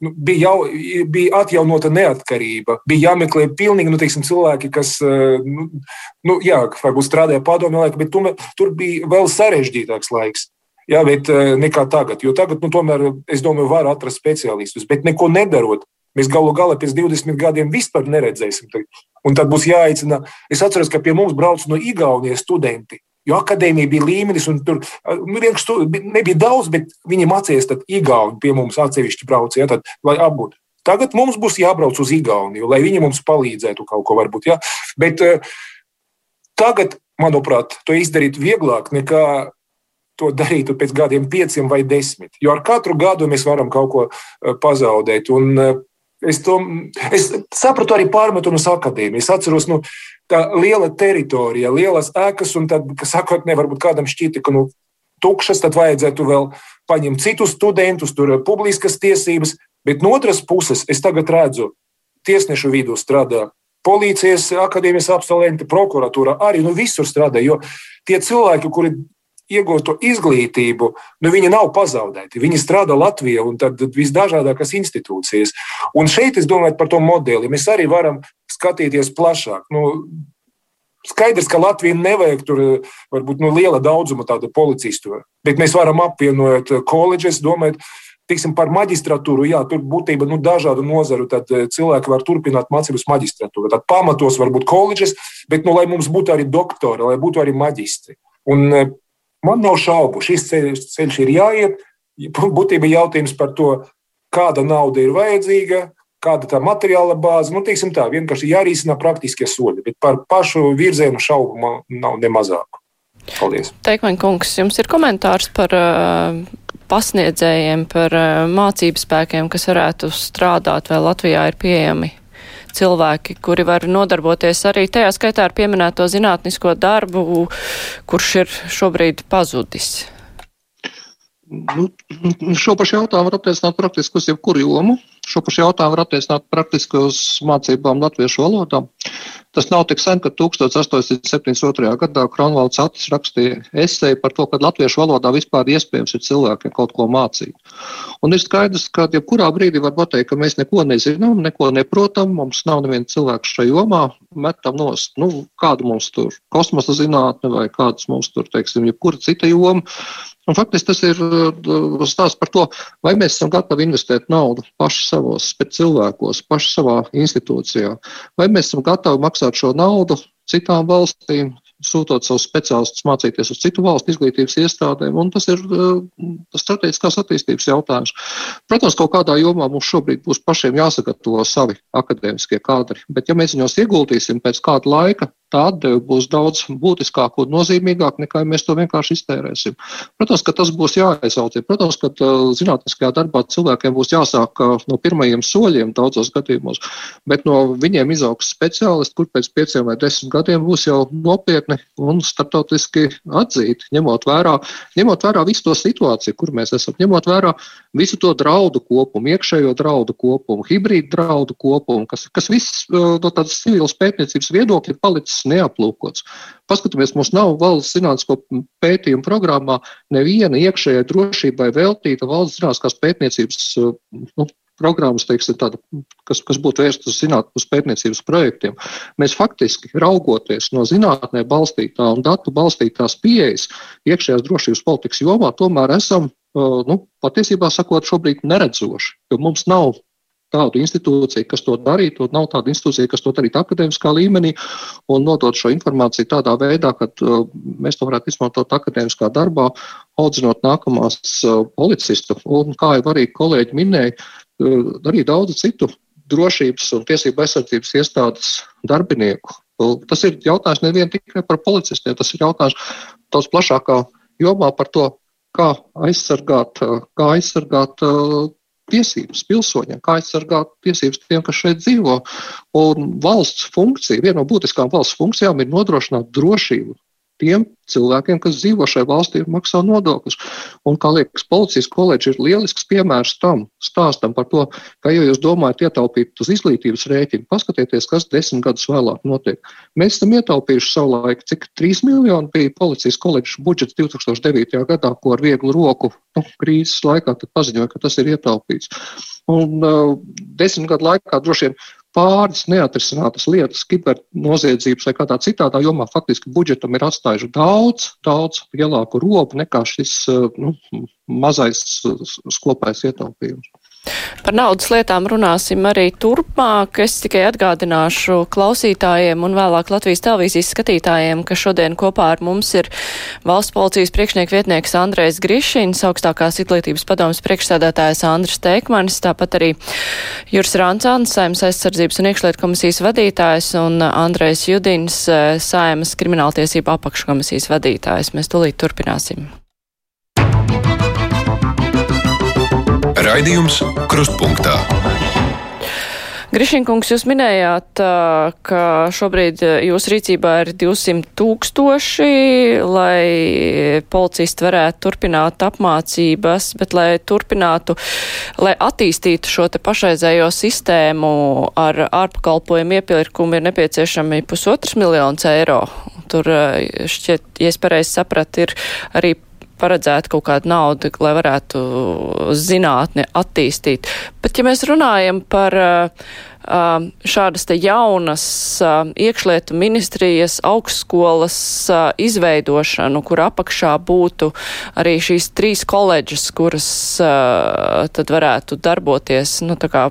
nu, bija, jau, bija atjaunota neatkarība, bija jāmeklē pilnīgi, nu, teiksim, cilvēki, kas, uh, nu, nu, jā, varbūt strādāja padomju laiku, bet tur, tur bija vēl sarežģītāks laiks. Jā, bet eh, nekā tagad. Jo tagad, nu, tomēr, es domāju, var atrast speciālistus, bet neko nedarot. Mēs galu galā pēc 20 gadiem vispār neredzēsim. Un tad būs jāicina. Es atceros, ka pie mums brauc no Igaunijas studenti. Jo akadēmija bija līmenis, un tur nu, nebija daudz, bet viņi mācījās tad Igauni pie mums atsevišķi brauc, ja, tad, lai apgūtu. Tagad mums būs jābrauc uz Igauniju, lai viņi mums palīdzētu kaut ko varbūt. Ja. Bet uh, tagad, manuprāt, to izdarīt vieglāk nekā to darītu pēc gadiem, pieciem vai desmit. Jo ar katru gadu mēs varam kaut ko eh, pazaudēt. Un, eh, Es, to, es sapratu arī pārmetumus akadēmijā. Es atceros, nu, tā liela teritorija, lielas ēkas, un tad, kas sakot, nevarbūt kādam šķita, ka nu, tukšas, tad vajadzētu vēl paņemt citus studentus, tur ir publiskas tiesības. Bet no otras puses, es tagad redzu, tiesnešu vidū strādā policijas akadēmijas absolventi, prokuratūra arī nu, visur strādā. Jo tie cilvēki, kuri iegūto izglītību, nu, viņi nav pazaudēti. Viņi strādā Latvijā un tad visdažādākās institūcijas. Un šeit es domāju par to modeli. Mēs arī varam skatīties plašāk. Nu, Skaidrs, ka Latvija nevajag tur varbūt nu, liela daudzuma tādu policistu, bet mēs varam apvienot koledžas, domāt, Tiksim, par maģistratūru, jā, tur būtībā nu, dažādu nozaru cilvēki var turpināt mācības maģistratūrā. Tad pamatos var būt koledžas, bet nu, lai mums būtu arī doktori, lai būtu arī maģistri. Un Man nav šaubu, šis ceļš, ceļš ir jāiet. Būtībā jautājums par to, kāda nauda ir vajadzīga, kāda tā materiāla bāze. Nu, teiksim tā, vienkārši jārisina praktiskie soļi, bet par pašu virzienu šaubu man nav ne mazāk. Paldies. Teikmaņa kungs, jums ir komentārs par uh, pasniedzējiem, par uh, mācību spēkiem, kas varētu strādāt, vai Latvijā ir pieejami cilvēki, kuri var nodarboties arī tajā skaitā ar pieminēto zinātnisko darbu, kurš ir šobrīd pazudis? Nu, šo pašu jautājumu var attiecināt praktiski uz jebkuru jomu. Šo pašu jautājumu var attiecināt praktiski uz mācībām latviešu valodā. Tas nav tik sen, ka 1872. gadā Kronvalds Atis rakstīja esēju par to, ka latviešu valodā vispār iespējams ir cilvēkiem kaut ko mācīt. Un ir skaidrs, ka jebkurā brīdī var pateikt, ka mēs neko nezinām, neko neprotam, mums nav neviena cilvēka šajā jomā, metam nost, nu, kādu mums tur kosmosa zinātne vai kādas mums tur, teiksim, jebkura cita joma. Un faktiski tas ir uh, stāsts par to, vai mēs esam gatavi investēt naudu paši savos cilvēkos, paši savā institūcijā, vai mēs esam gatavi maksāt šo naudu citām valstīm, sūtot savus speciālistus mācīties uz citu valstu izglītības iestādēm, un tas ir uh, strateģiskās attīstības jautājums. Protams, kaut kādā jomā mums šobrīd būs pašiem jāsagatavo savi akadēmiskie kadri, bet ja mēs viņos ieguldīsim pēc kāda laika, tā atdeve būs daudz būtiskāka un nozīmīgāka nekā mēs to vienkārši iztērēsim. Protams, ka tas būs jāaizaudzē. Protams, ka uh, zinātniskajā darbā cilvēkiem būs jāsāk uh, no pirmajiem soļiem daudzos gadījumos, bet no viņiem izaugs speciālisti, kur pēc pieciem vai desmit gadiem būs jau nopietni un starptautiski atzīti, ņemot vērā, ņemot vērā visu to situāciju, kur mēs esam, ņemot vērā visu to draudu kopumu, iekšējo draudu kopumu, hibrīdu draudu kopumu, kas, kas viss uh, no tādas civilas pētniecības viedokļa ir palicis neaplūkots. Paskatāmies, mums nav valsts zinātnisko pētījumu programmā neviena iekšējai drošībai veltīta valsts zinātniskās pētniecības nu, programmas, teiksim, tāda, kas, kas būtu vērsta uz zinātnes pētniecības projektiem. Mēs faktiski raugoties no zinātnē balstītā un datu balstītās pieejas iekšējās drošības politikas jomā, tomēr esam, nu, patiesībā sakot, šobrīd neredzoši, jo mums nav tādu institūciju, kas to darītu, un nav tāda institūcija, kas to darītu akadēmiskā līmenī un nodot šo informāciju tādā veidā, ka uh, mēs to varētu izmantot akadēmiskā darbā, audzinot nākamās uh, policistu. Un, kā jau arī kolēģi minēja, uh, arī daudzu citu drošības un tiesību aizsardzības iestādes darbinieku. Tas ir jautājums nevien tikai par policistiem, tas ir jautājums daudz plašākā jomā par to, kā aizsargāt, kā aizsargāt tiesības pilsoņiem, kā aizsargāt tiesības tiem, kas šeit dzīvo. Un valsts funkcija, viena no būtiskām valsts funkcijām ir nodrošināt drošību tiem cilvēkiem, kas dzīvo šajā valstī un maksā nodokļus. Un, kā liekas, policijas koledža ir lielisks piemērs tam stāstam par to, ka, ja jūs domājat ietaupīt uz izglītības rēķinu, paskatieties, kas desmit gadus vēlāk notiek. Mēs esam ietaupījuši savulaik, cik 3 miljoni bija policijas koledžas budžets 2009. gadā, ko ar vieglu roku nu, krīzes laikā paziņoja, ka tas ir ietaupīts. Un uh, desmit gadu laikā droši vien pāris neatrisinātas lietas, kibernoziedzības vai kādā citādā jomā, faktiski budžetam ir atstājuši daudz, daudz lielāku robu nekā šis uh, nu, mazais skopais ietaupījums. Par naudas lietām runāsim arī turpmāk. Es tikai atgādināšu klausītājiem un vēlāk Latvijas televīzijas skatītājiem, ka šodien kopā ar mums ir valsts policijas priekšnieku vietnieks Andrejs Grišins, augstākās izglītības padomas priekšsēdētājs Andris Teikmanis, tāpat arī Juris Rancāns, Saimas aizsardzības un iekšlietu komisijas vadītājs un Andrejs Judins, Saimas krimināltiesību apakškomisijas vadītājs. Mēs tūlīt turpināsim. Raidījums Krustpunktā. Grišinkungs, jūs minējāt, ka šobrīd jūsu rīcībā ir 200 tūkstoši, lai policisti varētu turpināt apmācības, bet lai turpinātu, lai attīstītu šo te pašreizējo sistēmu ar ārpakalpojumu iepirkumu ir nepieciešami pusotras miljonus eiro. tur šķiet, ja es pareizi sapratu, ir arī paredzēta kaut kāda nauda, lai varētu zinātni attīstīt. Bet, ja mēs runājam par šādas te jaunas iekšlietu ministrijas augstskolas izveidošanu, kur apakšā būtu arī šīs trīs koledžas, kuras tad varētu darboties, nu, tā kā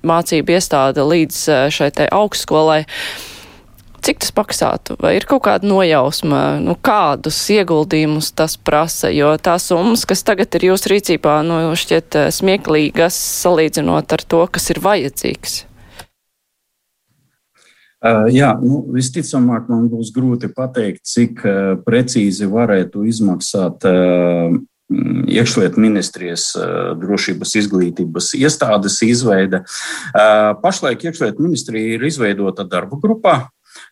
mācību iestāde līdz šai te augstskolai. Uh, Cik tas maksātu? Vai ir kaut kāda nojausma, nu, kādus ieguldījumus tas prasa? Jo tās summas, kas tagad ir jūsu rīcībā, nu, šķiet eh, smieklīgas salīdzinot ar to, kas ir vajadzīgs. Uh, jā, nu, visticamāk, man būs grūti pateikt, cik uh, precīzi varētu izmaksāt uh, iekšlietu ministrijas drošības izglītības iestādes izveide. Pašlaik iekšlietu ministrija ir izveidota darba grupā,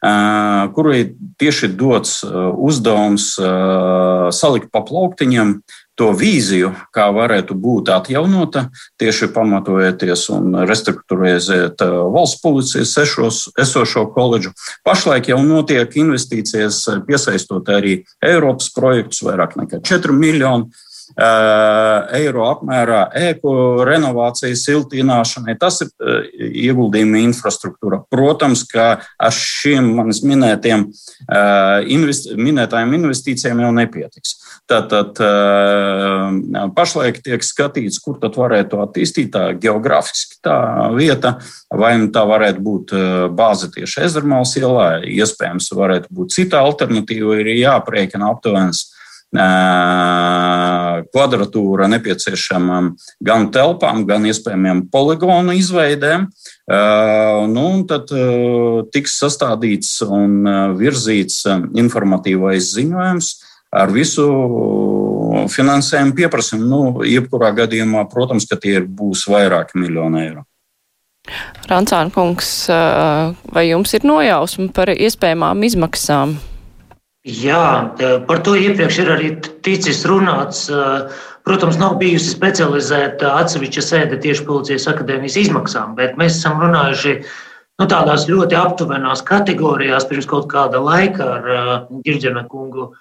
kurai tieši dots uzdevums salikt pa plauktiņiem to vīziju, kā varētu būt atjaunota, tieši pamatojoties un restruktūrizēt valsts policijas sešos, esošo koledžu. Pašlaik jau notiek investīcijas, piesaistot arī Eiropas projektus, vairāk nekā 4 miljonu eiro apmērā ēku renovācijas, siltināšanai. Tas ir ieguldījumi infrastruktūra. Protams, ka ar šiem manis minētiem invest, minētājiem investīcijiem jau nepietiks. Tātad pašlaik tiek skatīts, kur tad varētu attīstīt tā geogrāfiski tā vieta, vai nu tā varētu būt bāze tieši Ezermāls ielā, iespējams, varētu būt cita alternatīva, ir jāprēķina aptuvenas kvadratūra nepieciešama gan telpām, gan iespējamiem poligonu izveidēm. Nu, tad tiks sastādīts un virzīts informatīvais ziņojums ar visu finansējumu pieprasījumu. Nu, jebkurā gadījumā, protams, ka tie būs vairāki miljoni eiro. Rancāna kungs, vai jums ir nojausma par iespējamām izmaksām? Jā, par to iepriekš ir arī ticis runāts. Protams, nav bijusi specializēta atsevišķa sēde tieši Policijas akadēmijas izmaksām, bet mēs esam runājuši nu, tādās ļoti aptuvenās kategorijās pirms kaut kāda laika ar Girģena kungu.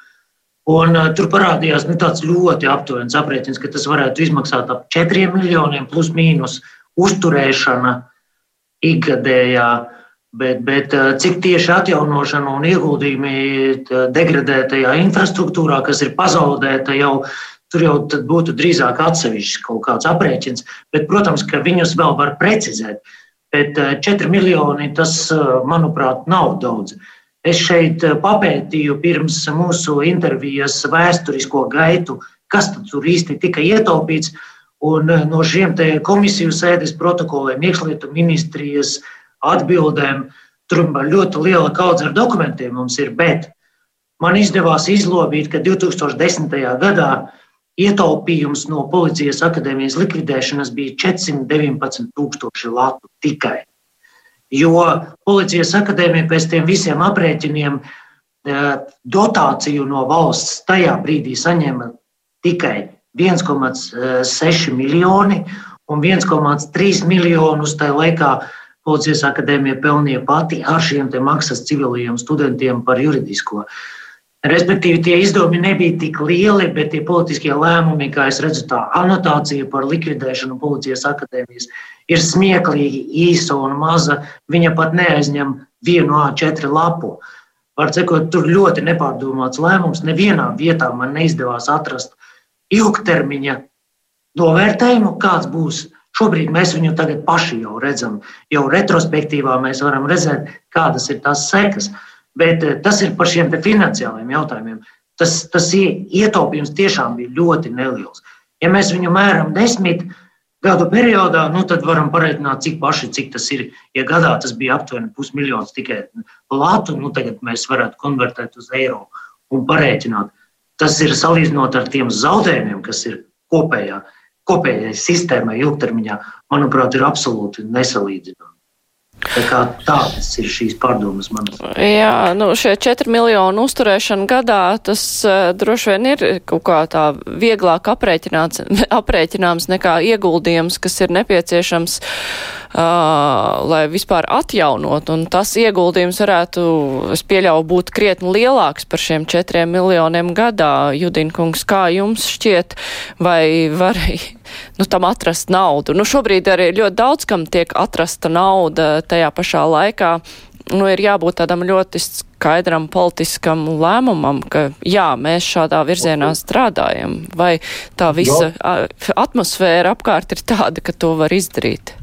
Un, tur parādījās nu, tāds ļoti aptuvens aprēķins, ka tas varētu izmaksāt ap 4 miljoniem plus mīnus uzturēšana ikgadējā. Uh, Bet, bet eh, cik tieši atjaunošana un ieguldījumi eh, degradētajā infrastruktūrā, kas ir pazaudēta jau, tur jau būtu drīzāk atsevišķs kaut kāds aprēķins. Bet, protams, ka viņus vēl var precizēt. Bet 4 eh, miljoni tas, manuprāt, nav daudz. Es šeit papētīju pirms mūsu intervijas vēsturisko gaitu, kas tur īsti tika ietaupīts. Un no šiem komisiju sēdes protokoliem, iekšlietu ministrijas uh, atbildēm. Tur ļoti liela kaudze ar dokumentiem mums ir, bet man izdevās izlobīt, ka 2010. gadā ietaupījums no policijas akadēmijas likvidēšanas bija 419,000 latu tikai. Jo policijas akadēmija pēc tiem visiem aprēķiniem eh, dotāciju no valsts tajā brīdī saņēma tikai 1,6 miljoni un 1,3 miljonus tajā laikā Policijas akadēmija pelnīja pati ar šiem maksas civiliem studentiem par juridisko. Respektīvi, tie izdevumi nebija tik lieli, bet tie politiskie lēmumi, kā es redzu, tā anotācija par likvidēšanu policijas akadēmijas ir smieklīgi īsa un maza. Viņa pat neaizņem vienu A4 lapu. Var teikt, tur ļoti nepārdomāts lēmums. Nevienā vietā man neizdevās atrast ilgtermiņa novērtējumu, kāds būs Šobrīd mēs viņu tagad paši jau redzam, jau retrospektīvā mēs varam redzēt, kādas ir tās sekas. Bet eh, tas ir par šiem finansiāliem jautājumiem. Tas, tas ietaupījums tiešām bija ļoti neliels. Ja mēs viņu mēram desmit gadu periodā, nu, tad varam pareiķināt, cik paši cik tas ir. Ja gadā tas bija aptuveni pusmiljons tikai latu, nu, tagad mēs varētu konvertēt uz eiro un pareiķināt. Tas ir salīdzinot ar tiem zaudējumiem, kas ir kopējā kopējai sistēmai ilgtermiņā, manuprāt, ir absolūti nesalīdzināma. Tā tādas ir šīs pārdomas manas. Jā, nu šie 4 miljonu uzturēšana gadā, tas uh, droši vien ir kaut kā tā vieglāk aprēķināms nekā ieguldījums, kas ir nepieciešams, uh, lai vispār atjaunot. Un tas ieguldījums varētu, es pieļauju, būt krietni lielāks par šiem 4 miljoniem gadā. Judinkungs, kā jums šķiet, vai var nu, tam atrast naudu. Nu, šobrīd arī ļoti daudz, kam tiek atrasta nauda tajā pašā laikā. Nu, ir jābūt tādam ļoti skaidram politiskam lēmumam, ka jā, mēs šādā virzienā strādājam, vai tā visa atmosfēra apkārt ir tāda, ka to var izdarīt.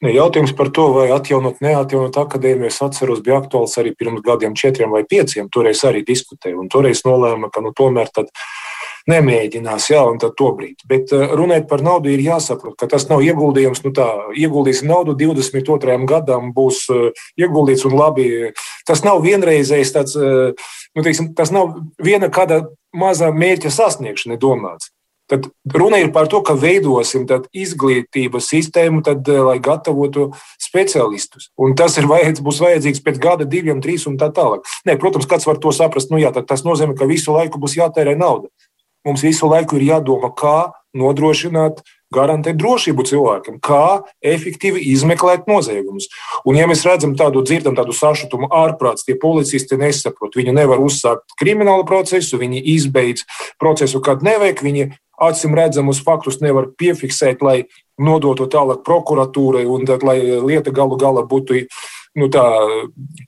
Ne, jautājums par to, vai atjaunot, neatjaunot akadēmiju, es atceros, bija aktuāls arī pirms gadiem, četriem vai pieciem. Toreiz arī diskutēju, un toreiz nolēma, ka nu, tomēr tad nemēģinās, jā, un tad to brīdi. Bet eh, runājot par naudu, ir jāsaprot, ka tas nav ieguldījums. Nu tā, ieguldīsim naudu 22. gadam, būs eh, ieguldīts un labi. Tas nav vienreizējs tāds, eh, nu, teiksim, tas nav viena kāda maza mērķa sasniegšana domāts. Tad runa ir par to, ka veidosim izglītības sistēmu, tad, lai gatavotu speciālistus. Un tas ir vajadz, būs vajadzīgs pēc gada, diviem, trīs un tā tālāk. Nē, protams, kāds var to saprast. Nu, jā, tas nozīmē, ka visu laiku būs jātērē nauda. Mums visu laiku ir jādomā, kā nodrošināt, garantēt drošību cilvēkam, kā efektīvi izmeklēt noziegumus. Un, ja mēs redzam tādu, dzirdam tādu sašutumu ārprāts, tie policisti nesaprot, viņi nevar uzsākt kriminālu procesu, viņi izbeidz procesu, kad nevajag, viņi acīm redzamus faktus nevar piefiksēt, lai nodotu tālāk prokuratūrai un tad, lai lieta galu galā būtu nu, tā,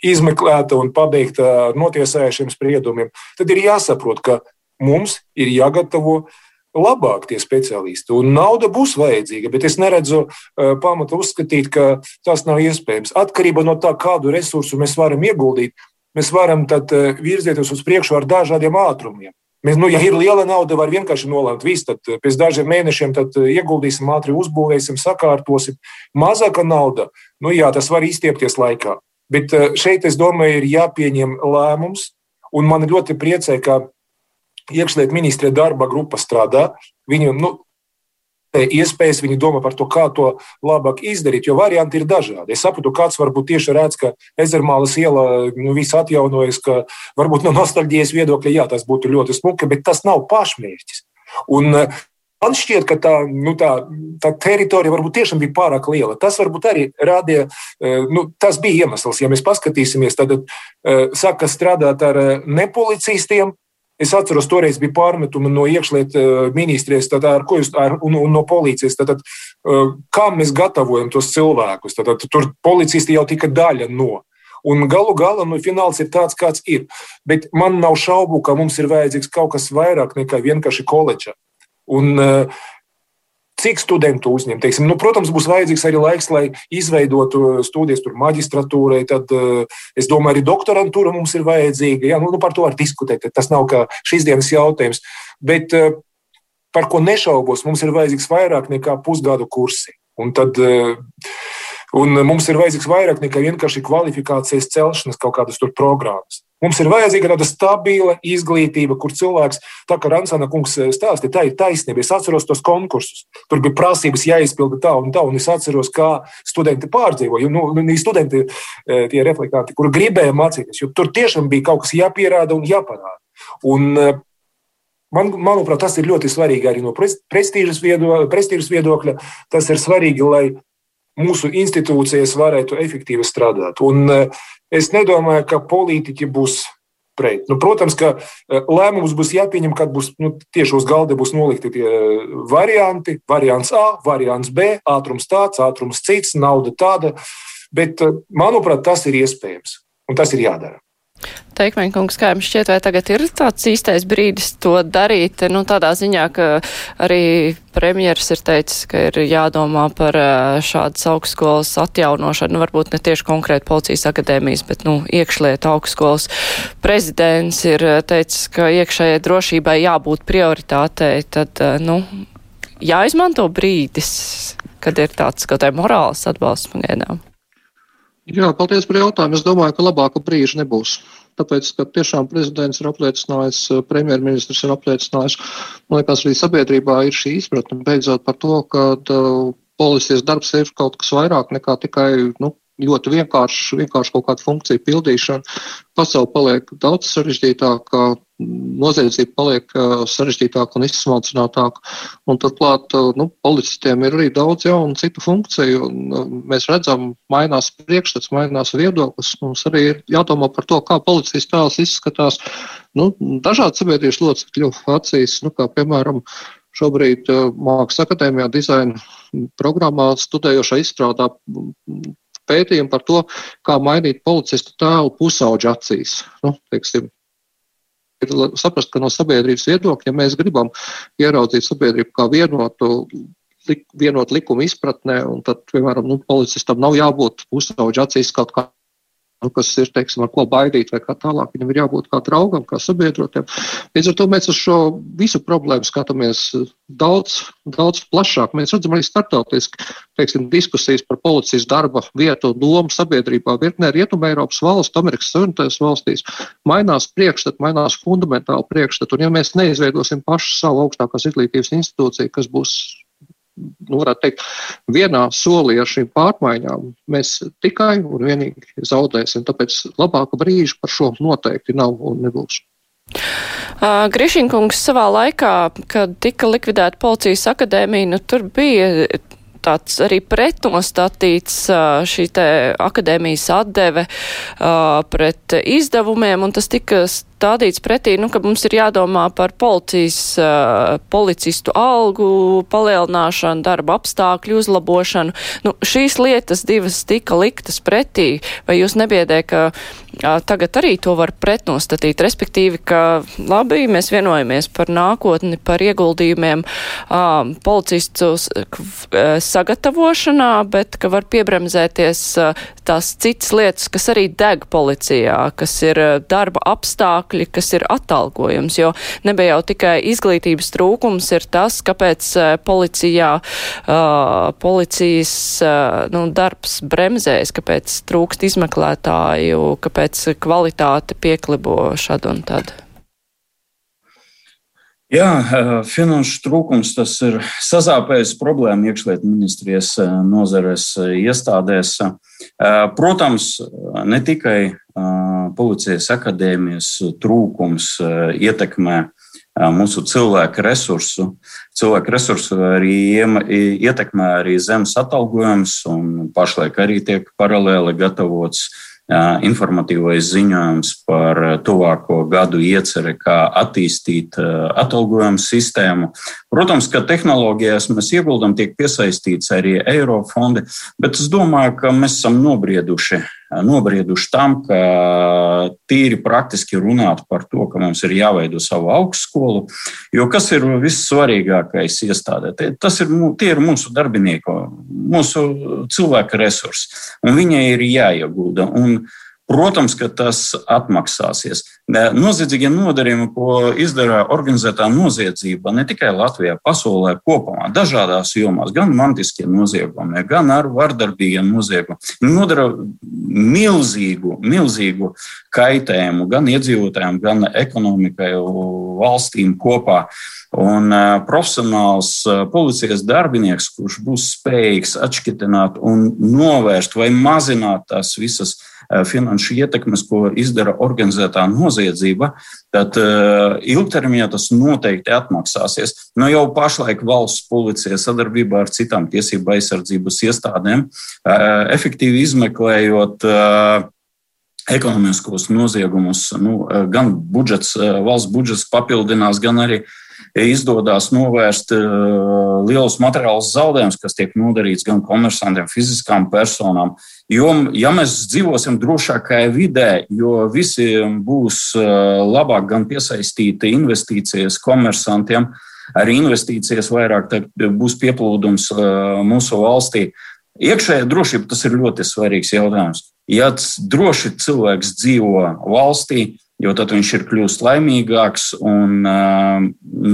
izmeklēta un pabeigta ar notiesājušiem spriedumiem, tad ir jāsaprot, ka mums ir jāgatavo labāk tie speciālisti. Un nauda būs vajadzīga, bet es neredzu uh, pamatu uzskatīt, ka tas nav iespējams. Atkarībā no tā, kādu resursu mēs varam ieguldīt, mēs varam tad uh, virzieties uz priekšu ar dažādiem ātrumiem. Mēs, nu, ja ir liela nauda, var vienkārši nolēmt, visu, tad uh, pēc dažiem mēnešiem ieguldīsim, ātri uzbūvēsim, sakārtosim. Mazāka nauda, nu jā, tas var izstiepties laikā. Bet šeit, es domāju, ir jāpieņem lēmums, un man ļoti priecē, ka iekšlietu ministrija darba grupa strādā. Viņu, nu, iespējas, viņi domā par to, kā to labāk izdarīt, jo varianti ir dažādi. Es saprotu, kāds varbūt tieši redz, ka ezermālas iela nu, viss atjaunojas, ka varbūt no nostalģijas viedokļa, jā, tas būtu ļoti smuki, bet tas nav pašmērķis. Un, Man šķiet, ka tā, nu, tā, tā teritorija varbūt tiešām bija pārāk liela. Tas varbūt arī rādīja, nu, tas bija iemesls. Ja mēs paskatīsimies, tad saka strādāt ar nepolicistiem, Es atceros, toreiz bija pārmetumi no iekšlietu eh, ministrijas tad, ar, jūs, ar, un, un no policijas. Tad, tad, eh, kā mēs gatavojam tos cilvēkus? Tad, tad, tur policisti jau tika daļa no. Un galu galā nu, fināls ir tāds, kāds ir. Bet man nav šaubu, ka mums ir vajadzīgs kaut kas vairāk nekā vienkārši koledža. Un, uh, cik studentu uzņemt. Teiksim, nu, protams, būs vajadzīgs arī laiks, lai izveidotu studijas tur maģistratūrai. Tad, eh, es domāju, arī doktorantūra mums ir vajadzīga. Jā, nu, nu, par to var diskutēt. Tas nav kā šīs dienas jautājums. Bet eh, par ko nešaubos, mums ir vajadzīgs vairāk nekā pusgadu kursi. Un tad, Un mums ir vajadzīgs vairāk nekā vienkārši kvalifikācijas celšanas kaut kādas programmas. Mums ir vajadzīga tāda stabila izglītība, kur cilvēks, tā kā Ransana kungs stāstīja, tā ir taisnība. Es atceros tos konkursus. Tur bija prasības jāizpilda tā un tā, un es atceros, kā studenti pārdzīvoja. Nu, nu studenti, e, tie reflektanti, kuri gribēja mācīties, jo tur tiešām bija kaut kas jāpierāda un jāparāda. Un, e, Man, manuprāt, tas ir ļoti svarīgi arī no prestīžas viedokļa. viedokļa. Tas ir svarīgi, lai mūsu institūcijas varētu efektīvi strādāt. Un eh, es nedomāju, ka politiķi būs pret. Nu, protams, ka eh, lēmums būs jāpieņem, kad būs nu, tieši uz galda būs nolikti tie eh, varianti. Variants A, variants B, ātrums tāds, ātrums cits, nauda tāda. Bet, manuprāt, tas ir iespējams un tas ir jādara. Teikmeņkungs, kā jums šķiet, vai tagad ir tāds īstais brīdis to darīt? Nu, tādā ziņā, ka arī premjeras ir teicis, ka ir jādomā par šādas augstskolas atjaunošanu, nu, varbūt ne tieši konkrēti policijas akadēmijas, bet, nu, iekšliet augstskolas. Prezidents ir teicis, ka iekšējai drošībai jābūt prioritātei, tad, nu, jāizmanto brīdis, kad ir tāds, kaut kā morāls atbalsts pagaidām. Jā, paldies par jautājumu. Es domāju, ka labāka brīža nebūs. Tāpēc, ka tiešām prezidents ir apliecinājis, premjerministrs ir apliecinājis, man liekas, arī sabiedrībā ir šī izpratne beidzot par to, ka uh, policijas darbs ir kaut kas vairāk nekā tikai nu, ļoti vienkārši, vienkārši kaut kādu funkciju pildīšana. Pasaule paliek daudz sarežģītāka, noziedzība paliek sarežģītāka un izsmalcinātāka. Un turklāt nu, policistiem ir arī daudz jaunu citu funkciju. Un mēs redzam, mainās priekšstats, mainās viedoklis. Mums arī ir jādomā par to, kā policijas tēls izskatās nu, dažādu sabiedrības locekļu acīs, nu, kā piemēram šobrīd Mākslas akadēmijā dizaina programmā studējošā izstrādā pētījumu par to, kā mainīt policistu tēlu pusauģu acīs. Nu, teiksim, ir saprast, ka no sabiedrības viedokļa, ja mēs gribam ieraudzīt sabiedrību kā vienotu, lik, vienotu likumu izpratnē, un tad, piemēram, nu, policistam nav jābūt pusauģu acīs kaut kā nu, kas ir, teiksim, ar ko baidīt vai kā tālāk. Viņam ir jābūt kā draugam, kā sabiedrotiem. Līdz ar to mēs uz šo visu problēmu skatāmies daudz, daudz plašāk. Mēs redzam arī startautiski, teiksim, diskusijas par policijas darba vietu un lomu sabiedrībā. Virknē Rietuma Eiropas valstu, Amerikas Savienotajās valstīs mainās priekšstat, mainās fundamentāli priekšstat. Un ja mēs neizveidosim pašu savu augstākās izglītības institūciju, kas būs nu, varētu teikt, vienā solī ar šīm pārmaiņām mēs tikai un vienīgi zaudēsim. Tāpēc labāka brīža par šo noteikti nav un nebūs. Grišinkungs savā laikā, kad tika likvidēta policijas akadēmija, nu, tur bija tāds arī pretnostatīts šī te akadēmijas atdeve pret izdevumiem, un tas tika stādīts pretī, nu, ka mums ir jādomā par policijas, policistu algu palielināšanu, darba apstākļu uzlabošanu. Nu, šīs lietas divas tika liktas pretī, vai jūs nebiedē, ka tagad arī to var pretnostatīt, respektīvi, ka labi, mēs vienojamies par nākotni, par ieguldījumiem policistu sagatavošanā, bet ka var piebremzēties tās citas lietas, kas arī deg policijā, kas ir darba apstākļi, apstākļi, kas ir atalgojums, jo nebija jau tikai izglītības trūkums, ir tas, kāpēc uh, policijā, uh, policijas uh, nu, darbs bremzēs, kāpēc trūkst izmeklētāju, kāpēc kvalitāte pieklibo šad un tad. Jā, finanšu trūkums tas ir sazāpējis problēma iekšlietu ministrijas nozares iestādēs. Protams, ne tikai policijas akadēmijas trūkums ietekmē mūsu cilvēku resursu. Cilvēku resursu arī ietekmē arī zemes atalgojums, un pašlaik arī tiek paralēli gatavots informatīvais ziņojums par tuvāko gadu ieceri, kā attīstīt atalgojumu sistēmu. Protams, ka tehnoloģijās mēs ieguldam, tiek piesaistīts arī eiro fondi, bet es domāju, ka mēs esam nobrieduši nobrieduši tam, ka tīri praktiski runāt par to, ka mums ir jāveido savu augstskolu. Jo kas ir vissvarīgākais iestādē? Tas ir, tie ir mūsu darbinieki, mūsu cilvēka resursi, un viņai ir jāiegūda. Un Protams, ka tas atmaksāsies. Noziedzīgie nodarījumi, ko izdara organizētā noziedzība ne tikai Latvijā, pasaulē kopumā, dažādās jomās, gan mantiskie noziegumi, gan ar vardarbīgiem noziegumiem, nodara milzīgu, milzīgu kaitējumu gan iedzīvotājiem, gan ekonomikai, valstīm kopā. Un uh, profesionāls uh, policijas darbinieks, kurš būs spējīgs atšķitināt un novērst vai mazināt tās visas finanšu ietekmes, ko izdara organizētā noziedzība, tad ilgtermiņā tas noteikti atmaksāsies. Nu, jau pašlaik valsts policija sadarbībā ar citām tiesību aizsardzības iestādēm efektīvi izmeklējot ekonomiskos noziegumus. Nu, gan budžets, valsts budžets papildinās, gan arī izdodas novērst lielus materiālus zaudējumus, kas tiek nodarīts gan komersantiem, fiziskām personām. Jo, ja mēs dzīvosim drošākajā vidē, jo visiem būs labāk gan piesaistīti investīcijas komersantiem, arī investīcijas vairāk būs pieplūdums mūsu valstī. Iekšējā drošība tas ir ļoti svarīgs jautājums. Ja droši cilvēks dzīvo valstī, jo tad viņš ir kļūst laimīgāks un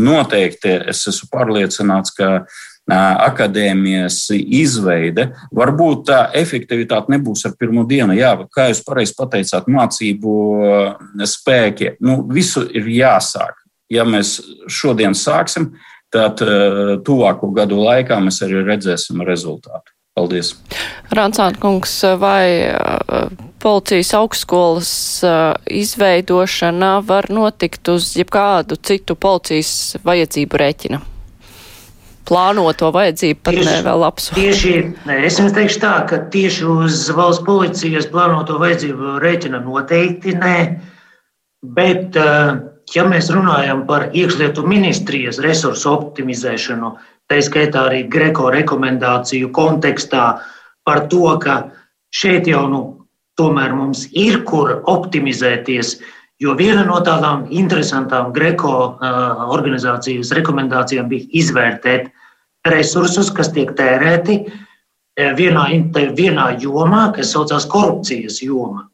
noteikti es esmu pārliecināts, ka akadēmijas izveide, varbūt tā efektivitāte nebūs ar pirmo dienu. Jā, kā jūs pareizi pateicāt, mācību spēki, nu, visu ir jāsāk. Ja mēs šodien sāksim, tad tuvāko gadu laikā mēs arī redzēsim rezultātu. Paldies! Rancāna kungs, vai policijas augstskolas izveidošana var notikt uz jebkādu citu policijas vajadzību rēķina? Plānoto vajadzību pat tieši, ne vēl apsvērt. Tieši, ne, es jums teikšu tā, ka tieši uz valsts policijas plānoto vajadzību rēķina noteikti nē, bet, ja mēs runājam par iekšlietu ministrijas resursu optimizēšanu, tā skaitā arī Greko rekomendāciju kontekstā par to, ka šeit jau nu, tomēr mums ir kur optimizēties. Jo viena no tādām interesantām Greko uh, organizācijas rekomendācijām bija izvērtēt resursus, kas tiek tērēti vienā, vienā jomā, kas saucās korupcijas joma.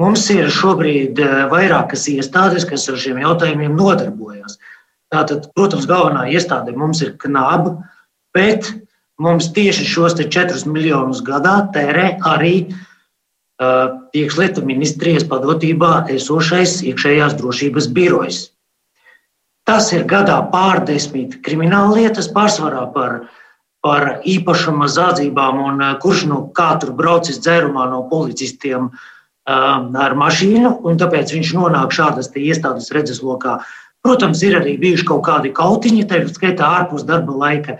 Mums ir šobrīd vairākas iestādes, kas ar šiem jautājumiem nodarbojas. Tātad, protams, galvenā iestāde mums ir KNAB, bet mums tieši šos 4 miljonus gadā tērē arī uh, iekšlietu ministrijas padotībā esošais iekšējās drošības birojs. Tas ir gadā pārdesmit krimināla lietas, pārsvarā par, par īpašuma zādzībām, un kurš nu kā tur braucis dzērumā no policistiem uh, ar mašīnu, un tāpēc viņš nonāk šādas iestādes redzeslokā. Uh, Protams, ir arī bijuši kaut kādi kautiņi, tā skaitā ārpus darba laika.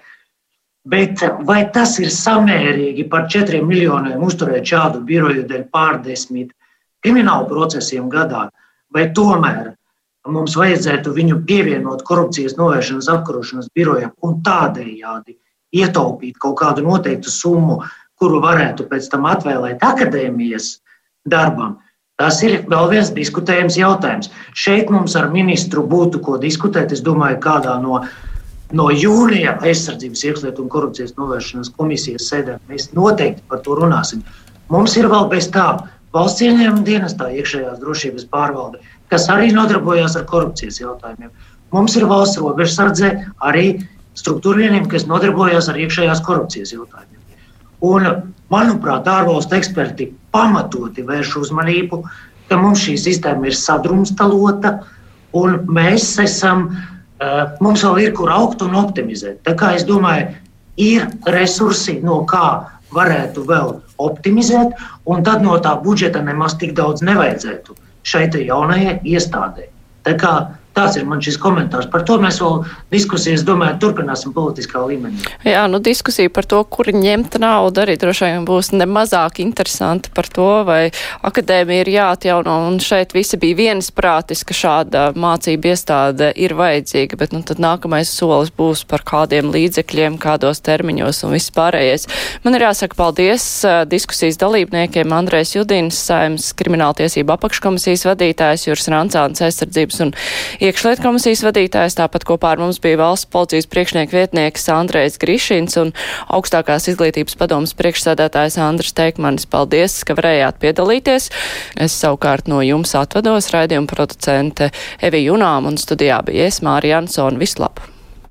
Bet vai tas ir samērīgi par 4 miljoniem uzturēt šādu biroju dēļ pārdesmit kriminālu procesiem gadā, vai tomēr mums vajadzētu viņu pievienot korupcijas novēršanas apkarošanas birojam un tādējādi ietaupīt kaut kādu noteiktu summu, kuru varētu pēc tam atvēlēt akadēmijas darbam? Tas ir vēl viens diskutējams jautājums. Šeit mums ar ministru būtu ko diskutēt. Es domāju, kādā no, no jūnija aizsardzības, iekšlietu un korupcijas novēršanas komisijas sēdē mēs noteikti par to runāsim. Mums ir vēl bez tā valsts ieņēmuma dienestā iekšējās drošības pārvalde, kas arī nodarbojas ar korupcijas jautājumiem. Mums ir valsts robežsardze arī struktūra vienība, kas nodarbojas ar iekšējās korupcijas jautājumiem. Un, manuprāt, ārvalstu eksperti pamatoti vērš uzmanību, ka mums šī sistēma ir sadrumstalota un mēs esam, mums vēl ir kur augt un optimizēt. Tā kā es domāju, ir resursi, no kā varētu vēl optimizēt, un tad no tā budžeta nemaz tik daudz nevajadzētu šai jaunajai iestādē. Tā kā Tāds ir mans komentārs. Par to mēs vēl diskusijas, domāju, turpināsim politiskā līmenī. Jā, nu diskusija par to, kur ņemt naudu, arī droši vien būs nemazāk interesanti par to, vai akadēmija ir jāatjauno. Un šeit visi bija viensprātis, ka šāda mācība iestāde ir vajadzīga, bet nu, tad nākamais solis būs par kādiem līdzekļiem, kādos termiņos un viss pārējais. Man ir jāsaka paldies diskusijas dalībniekiem Andrēs Judins, Saimas krimināltiesība apakškomisijas vadītājs, Jūras Rancāns aizsardzības un iekšliet komisijas vadītājs, tāpat kopā ar mums bija valsts policijas priekšnieku vietnieks Andrejs Grišins un augstākās izglītības padomas priekšsēdētājs Andris Teikmanis. Paldies, ka varējāt piedalīties. Es savukārt no jums atvados raidījuma producente Evi Junām un studijā bija es Mārija Ansona. Vislab!